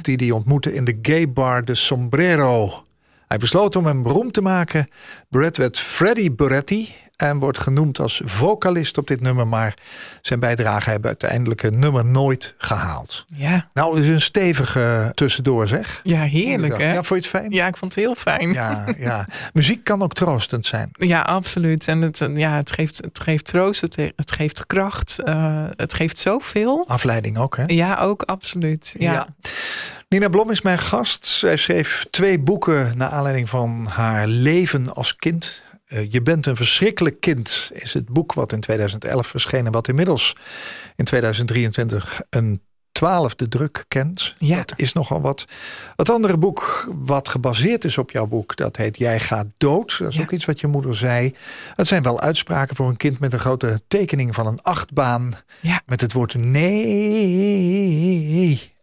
Die die ontmoette in de gay bar De Sombrero. Hij besloot om hem beroemd te maken. Burrett werd Freddie Burretti en wordt genoemd als vocalist op dit nummer. Maar zijn bijdrage hebben uiteindelijk het nummer nooit gehaald. Ja, Nou, is een stevige tussendoor zeg. ja heerlijk hè? Ja, vond je het fijn? Ja, ik vond het heel fijn. Ja, ja. [laughs] Muziek kan ook troostend zijn. Ja, absoluut. En het, ja, het, geeft, het geeft troost, het, het geeft kracht, eh, het geeft zoveel. Afleiding ook, hè? Ja, ook absoluut. Ja. Ja. Nina Blom is mijn gast. Zij schreef twee boeken naar aanleiding van haar leven als kind. Eh, Je bent een verschrikkelijk kind is het boek wat in 2011 verschenen, wat inmiddels in 2023 een twaalfde druk kent. Ja. Dat is nogal wat. Het andere boek wat gebaseerd is op jouw boek, dat heet Jij gaat dood. Dat is Ja. ook iets wat je moeder zei. Het zijn wel uitspraken voor een kind met een grote tekening van een achtbaan. Ja. Met het woord nee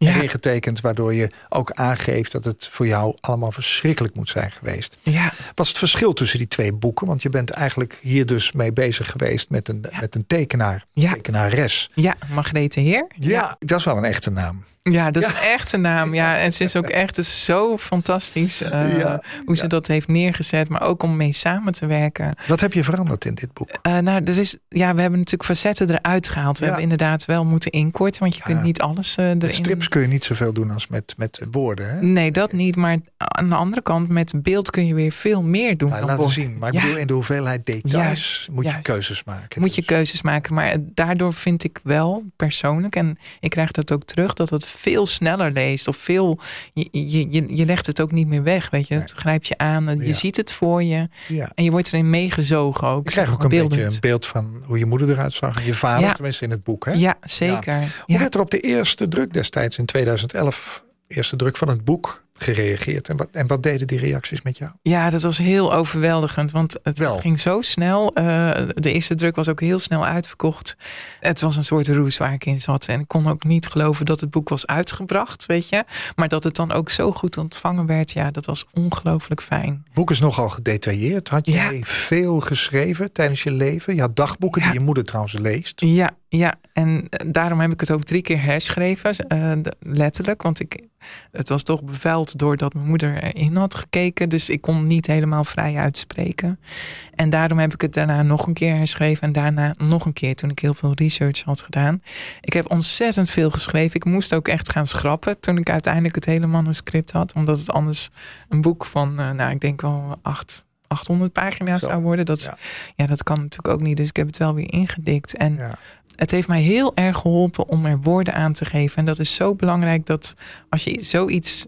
Ja. getekend. Waardoor je ook aangeeft dat het voor jou allemaal verschrikkelijk moet zijn geweest. Ja. Wat is het verschil tussen die twee boeken? Want je bent eigenlijk hier dus mee bezig geweest met een, met een tekenaar. Ja. Tekenares. ja, Margrethe Heer. Ja, dat is wel een echte naam. Ja, dat is Ja. een naam. Ja, en ze is ook echt het is zo fantastisch eh, Ja, hoe ze ja. dat heeft neergezet. Maar ook om mee samen te werken. Wat heb je veranderd in dit boek? Eh, nou, er is, ja, we hebben natuurlijk facetten eruit gehaald. We hebben inderdaad wel moeten inkorten, want je kunt niet alles eh, erin. Met strips kun je niet zoveel doen als met, met woorden. Hè? Nee, dat niet. Maar aan de andere kant, met beeld kun je weer veel meer doen. Nou, laten zien. Maar ik bedoel, in de hoeveelheid details Juist, moet je keuzes maken. Moet je Dus- keuzes maken. Maar daardoor vind ik wel persoonlijk, en ik krijg dat ook terug, dat het veel sneller leest. Of veel, je, je, je, legt het ook niet meer weg. Weet je, het grijpt je aan. Je Ja. ziet het voor je. Ja. En je wordt erin meegezogen ook. Ik krijg ook een beetje een beeld van hoe je moeder eruit zag. En je vader, Ja. tenminste in het boek. Hè? Ja, zeker. Hoe werd er op de eerste druk destijds in 2011, eerste druk van het boek, gereageerd? En wat, en wat deden die reacties met jou? Ja, dat was heel overweldigend. Want het, ging zo snel. Eh, de eerste druk was ook heel snel uitverkocht. Het was een soort roes waar ik in zat. En ik kon ook niet geloven dat het boek was uitgebracht, weet je. Maar dat het dan ook zo goed ontvangen werd. Ja, dat was ongelooflijk fijn. Het boek is nogal gedetailleerd. Had Ja. jij veel geschreven tijdens je leven? Je had dagboeken Ja. die je moeder trouwens leest. Ja, ja. En eh, daarom heb ik het ook drie keer herschreven. eh, letterlijk. Want ik, het was toch bevuild doordat mijn moeder erin had gekeken. Dus ik kon niet helemaal vrij uitspreken. En daarom heb ik het daarna nog een keer herschreven. En daarna nog een keer toen ik heel veel research had gedaan. Ik heb ontzettend veel geschreven. Ik moest ook echt gaan schrappen toen ik uiteindelijk het hele manuscript had. Omdat het anders een boek van, eh, nou ik denk wel acht, 800 pagina's Zo, zou worden. Dat, ja. ja. dat kan natuurlijk ook niet. Dus ik heb het wel weer ingedikt. En Ja. het heeft mij heel erg geholpen om er woorden aan te geven. En dat is zo belangrijk dat als je zoiets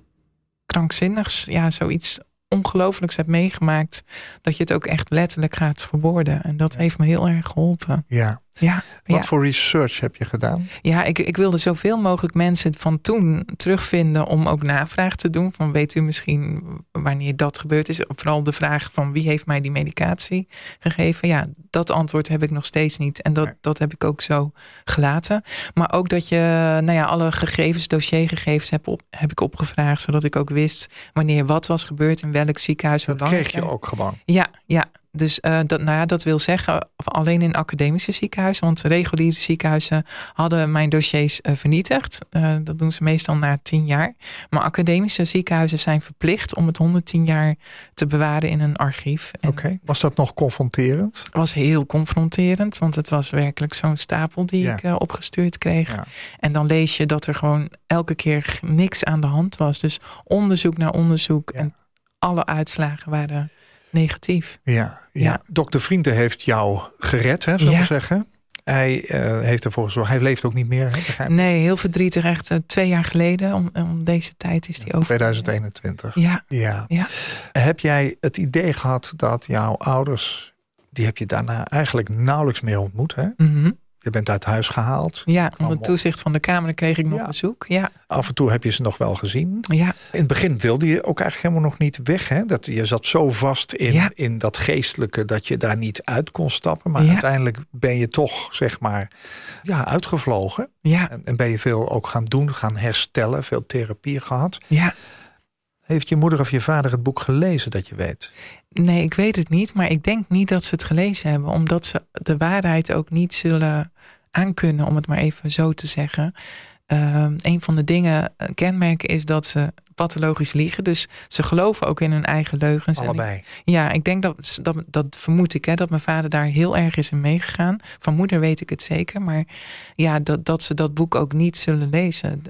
krankzinnigs, ja, zoiets ongelooflijks hebt meegemaakt, dat je het ook echt letterlijk gaat verwoorden. En dat heeft me heel erg geholpen. ja. Ja, Wat ja. voor research heb je gedaan? ja ik, ik wilde zoveel mogelijk mensen van toen terugvinden om ook navraag te doen. Van weet u misschien wanneer dat gebeurd is? Vooral de vraag van wie heeft mij die medicatie gegeven? Ja, dat antwoord heb ik nog steeds niet. En dat, Nee. dat heb ik ook zo gelaten. Maar ook dat je nou ja, alle gegevens, dossiergegevens heb, op, heb ik opgevraagd. Zodat ik ook wist wanneer wat was gebeurd in welk ziekenhuis. Dat kreeg je ook gewoon. Ja, ja. Dus eh, dat, nou ja, dat wil zeggen, alleen in academische ziekenhuizen. Want reguliere ziekenhuizen hadden mijn dossiers eh, vernietigd. Eh, dat doen ze meestal na tien jaar. Maar academische ziekenhuizen zijn verplicht om het 110 jaar te bewaren in een archief. Oké. Was dat nog confronterend? Was heel confronterend, want het was werkelijk zo'n stapel die Ja. ik opgestuurd kreeg. Ja. En dan lees je dat er gewoon elke keer niks aan de hand was. Dus onderzoek naar onderzoek en alle uitslagen waren negatief. Ja, ja. Ja. dokter Vrienden heeft jou gered, hè, zullen we Ja. zeggen. Hij eh, heeft ervoor gezorgd. Hij leeft ook niet meer, hè? Nee, heel verdrietig. Echt eh, twee jaar geleden, om, om deze tijd is die over. 2021. Ja, Ja. Ja. Heb jij het idee gehad dat jouw ouders, die heb je daarna eigenlijk nauwelijks meer ontmoet, hè? mhm. Je bent uit huis gehaald. ja onder Allemaal. toezicht van de Kamer kreeg ik nog Ja. bezoek. Ja, Af en toe heb je ze nog wel gezien. ja, In het begin wilde je ook eigenlijk helemaal nog niet weg. Hè? Dat, je zat zo vast in, Ja. in dat geestelijke dat je daar niet uit kon stappen. Maar Ja. uiteindelijk ben je toch, zeg maar, ja, uitgevlogen. ja, En, en ben je veel ook gaan doen, gaan herstellen. Veel therapie gehad. ja. Heeft je moeder of je vader het boek gelezen dat je weet? Nee, ik weet het niet, maar ik denk niet dat ze het gelezen hebben, omdat ze de waarheid ook niet zullen aankunnen, om het maar even zo te zeggen. Uh, een van de dingen, een kenmerk is dat ze pathologisch liegen. Dus ze geloven ook in hun eigen leugens. Allebei. Ik, ja, ik denk dat, dat, dat vermoed ik, hè, dat mijn vader daar heel erg is in meegegaan. Van moeder weet ik het zeker. Maar ja, dat, dat ze dat boek ook niet zullen lezen.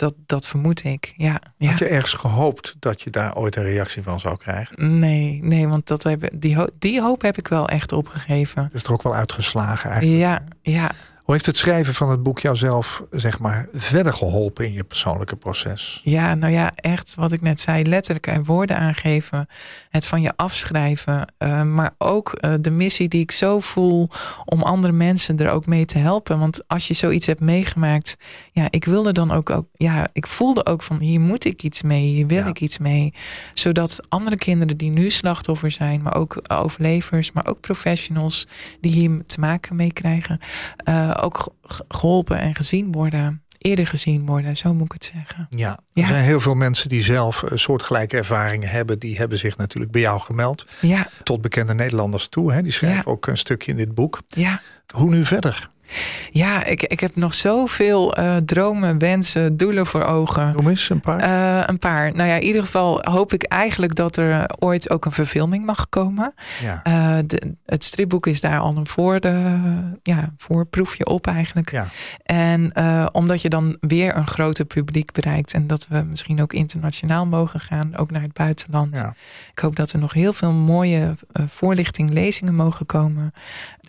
Dat, dat vermoed ik, ja. ja. Had je ergens gehoopt dat je daar ooit een reactie van zou krijgen? Nee, nee want dat heb, die, hoop, die hoop heb ik wel echt opgegeven. Dat is er ook wel uitgeslagen eigenlijk. Ja, ja. Hoe heeft het schrijven van het boek jouzelf zeg maar, verder geholpen in je persoonlijke proces? Ja, nou ja, echt wat ik net zei, letterlijk en woorden aangeven. Het van je afschrijven. Uh, maar ook uh, de missie die ik zo voel om andere mensen er ook mee te helpen. Want als je zoiets hebt meegemaakt, ja, ik wilde dan ook, ook ja, ik voelde ook van hier moet ik iets mee, hier wil ja. ik iets mee. Zodat andere kinderen die nu slachtoffer zijn, maar ook overlevers, maar ook professionals die hier te maken mee krijgen. Uh, ook geholpen en gezien worden. Eerder gezien worden, zo moet ik het zeggen. Ja, er zijn heel veel mensen die zelf soortgelijke ervaringen hebben. Die hebben zich natuurlijk bij jou gemeld. Ja. Tot bekende Nederlanders toe. Hè? Die schrijven ja. ook een stukje in dit boek. Ja. Hoe nu verder? Ja, ik, ik heb nog zoveel uh, dromen, wensen, doelen voor ogen. Noem eens een paar. Uh, een paar. Nou ja, in ieder geval hoop ik eigenlijk dat er ooit ook een verfilming mag komen. Ja. Uh, de, het stripboek is daar al een voor de, ja, voorproefje op eigenlijk. Ja. En omdat je dan weer een groter publiek bereikt. En dat we misschien ook internationaal mogen gaan, ook naar het buitenland. Ja. Ik hoop dat er nog heel veel mooie voorlichting, lezingen mogen komen.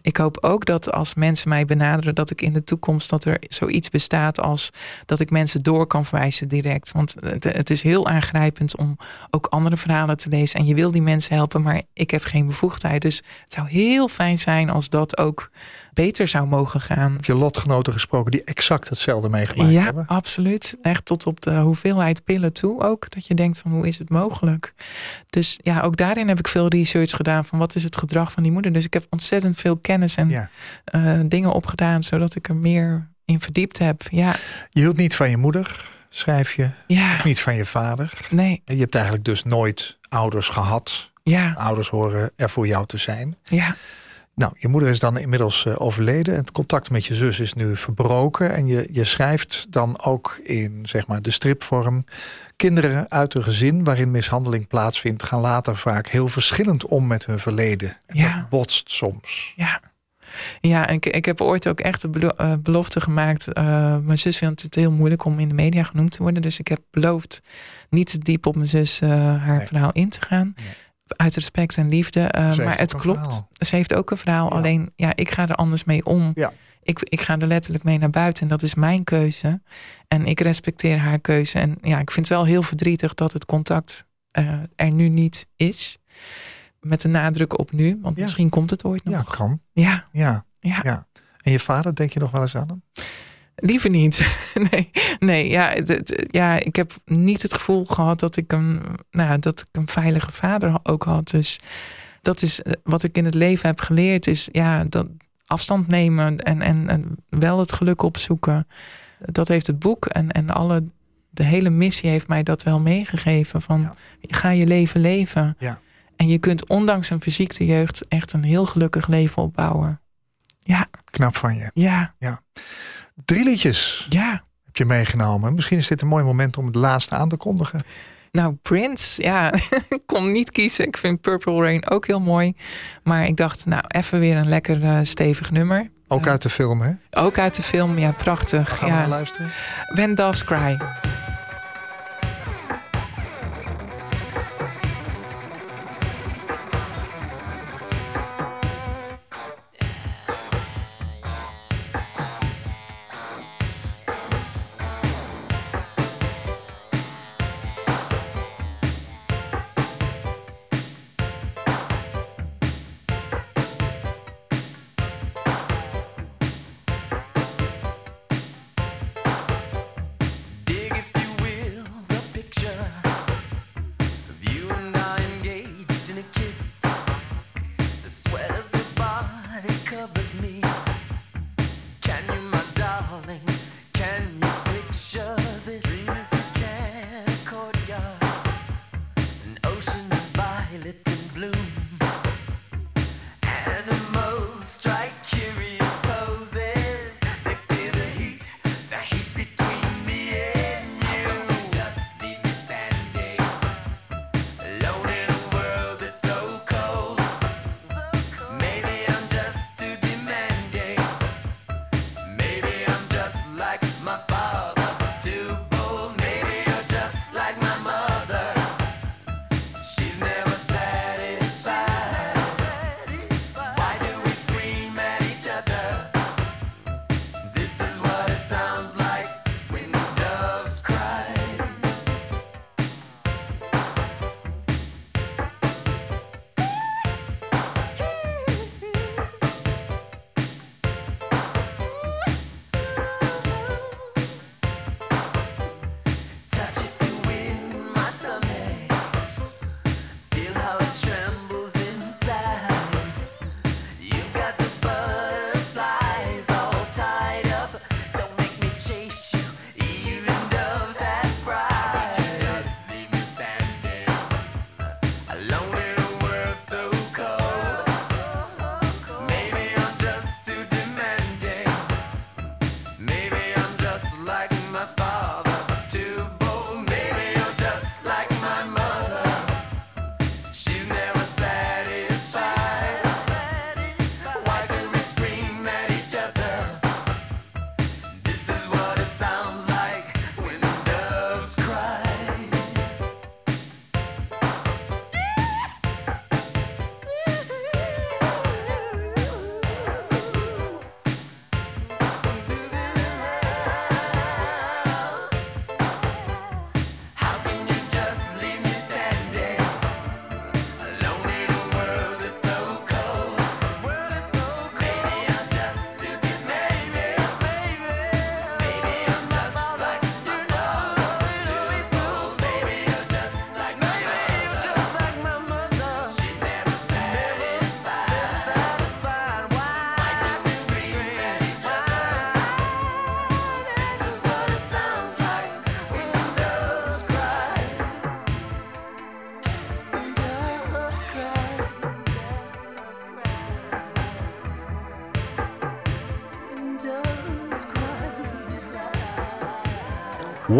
Ik hoop ook dat als mensen mij benaderen, dat ik in de toekomst dat er zoiets bestaat als dat ik mensen door kan verwijzen direct. Want het, het, is heel aangrijpend om ook andere verhalen te lezen. En je wil die mensen helpen, maar ik heb geen bevoegdheid. Dus het zou heel fijn zijn als dat ook beter zou mogen gaan. Heb je lotgenoten gesproken die exact hetzelfde meegemaakt ja, hebben? Ja, absoluut. Echt tot op de hoeveelheid pillen toe ook. Dat je denkt van hoe is het mogelijk? Dus ja, ook daarin heb ik veel research gedaan van wat is het gedrag van die moeder. Dus ik heb ontzettend veel kennis en ja. uh, dingen opgedaan zodat ik er meer in verdiept heb. Ja. Je hield niet van je moeder, schrijf je. Ja. Niet van je vader. Nee. Je hebt eigenlijk dus nooit ouders gehad. Ja. Ouders horen er voor jou te zijn. Ja. Nou, je moeder is dan inmiddels uh, overleden. Het contact met je zus is nu verbroken. En je, je schrijft dan ook in zeg maar, de stripvorm. Kinderen uit een gezin waarin mishandeling plaatsvindt, gaan later vaak heel verschillend om met hun verleden. En ja. dat botst soms. Ja. Ja, en ik, ik heb ooit ook echt de belo uh, belofte gemaakt. Uh, mijn zus vindt het heel moeilijk om in de media genoemd te worden. Dus ik heb beloofd niet te diep op mijn zus haar Nee. verhaal in te gaan. Nee. Uit respect en liefde. Uh, heeft maar het klopt. verhaal. Ze heeft ook een verhaal. Ja. Alleen, ja, ik ga er anders mee om. Ja. Ik, ik ga er letterlijk mee naar buiten. En dat is mijn keuze. En ik respecteer haar keuze. En ja, ik vind het wel heel verdrietig dat het contact uh, er nu niet is. Met de nadruk op nu. Want Ja. misschien komt het ooit nog. Ja, kan. ja. Ja, ja. ja. En je vader, denk je nog wel eens aan hem? Liever niet. [laughs] nee, nee ja, het, ja, ik heb niet het gevoel gehad dat ik, een, nou, dat ik een veilige vader ook had. Dus dat is eh, wat ik in het leven heb geleerd. Is ja, dat afstand nemen en, en, en wel het geluk opzoeken. Dat heeft het boek en, en alle, de hele missie heeft mij dat wel meegegeven. Van Ja. ga je leven leven. Ja. En je kunt ondanks een fysieke jeugd echt een heel gelukkig leven opbouwen. Ja, Knap van je. ja, Drie liedjes ja. heb je meegenomen. Misschien is dit een mooi moment om het laatste aan te kondigen. Nou, Prince, ja, [laughs] ik kon niet kiezen. Ik vind Purple Rain ook heel mooi. Maar ik dacht, nou, even weer een lekker eh, stevig nummer. Ook Ja. uit de film, hè? Ook uit de film, ja, prachtig. Gaan we naar luisteren? When Doves Cry.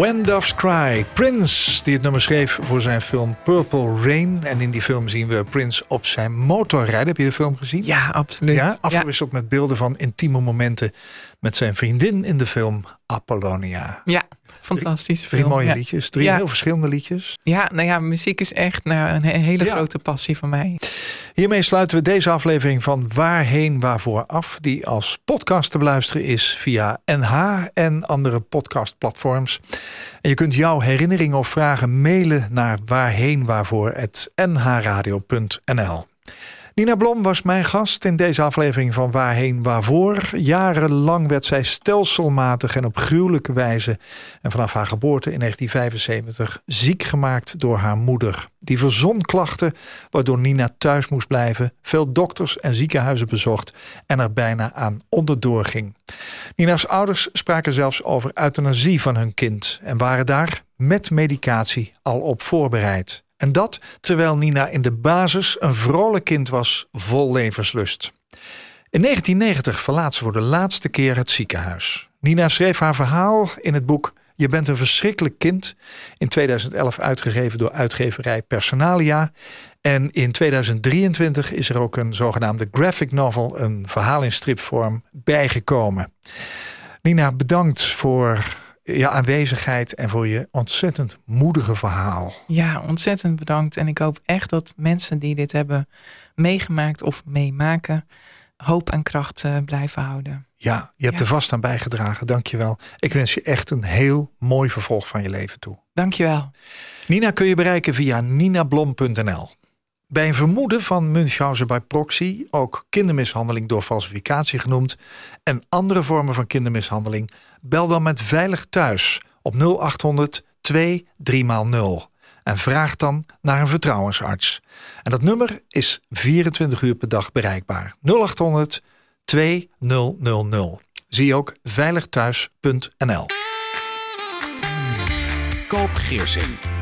When Doves Cry. Prince, die het nummer schreef voor zijn film Purple Rain. En in die film zien we Prince op zijn motor rijden. Heb je de film gezien? Ja, absoluut. Ja, afgewisseld met beelden van intieme momenten met zijn vriendin in de film Apollonia. Ja, fantastische Drie mooie ja. liedjes, drie Ja. heel verschillende liedjes. Ja, nou ja, muziek is echt nou, een he- hele Ja. grote passie van mij. Hiermee sluiten we deze aflevering van Waarheen Waarvoor af. Die als podcast te beluisteren is via NH en andere podcastplatforms. En je kunt jouw herinneringen of vragen mailen naar waarheenwaarvoor.nhradio.nl Nina Blom was mijn gast in deze aflevering van Waarheen Waarvoor. Jarenlang werd zij stelselmatig en op gruwelijke wijze... en vanaf haar geboorte in 1975 ziek gemaakt door haar moeder. Die verzon klachten waardoor Nina thuis moest blijven... veel dokters en ziekenhuizen bezocht en er bijna aan onderdoor ging. Nina's ouders spraken zelfs over euthanasie van hun kind... en waren daar met medicatie al op voorbereid. En dat terwijl Nina in de basis een vrolijk kind was vol levenslust. In 1990 verlaat ze voor de laatste keer het ziekenhuis. Nina schreef haar verhaal in het boek Je bent een verschrikkelijk kind. In 2011 uitgegeven door uitgeverij Personalia. En in 2023 is er ook een zogenaamde graphic novel, een verhaal in stripvorm, bijgekomen. Nina, bedankt voor je aanwezigheid en voor je ontzettend moedige verhaal. Ja, ontzettend bedankt. En ik hoop echt dat mensen die dit hebben meegemaakt of meemaken, hoop en kracht eh, blijven houden. Ja, je hebt Ja. er vast aan bijgedragen. Dank je wel. Ik wens je echt een heel mooi vervolg van je leven toe. Dankjewel. Nina kun je bereiken via ninablom.nl. Bij een vermoeden van Münchhausen by proxy, ook kindermishandeling door falsificatie genoemd, en andere vormen van kindermishandeling, bel dan met Veilig Thuis op 0800 23x0 en vraag dan naar een vertrouwensarts. En dat nummer is 24 uur per dag bereikbaar. 0800 2000. Zie ook veiligthuis.nl. Koop Geersing.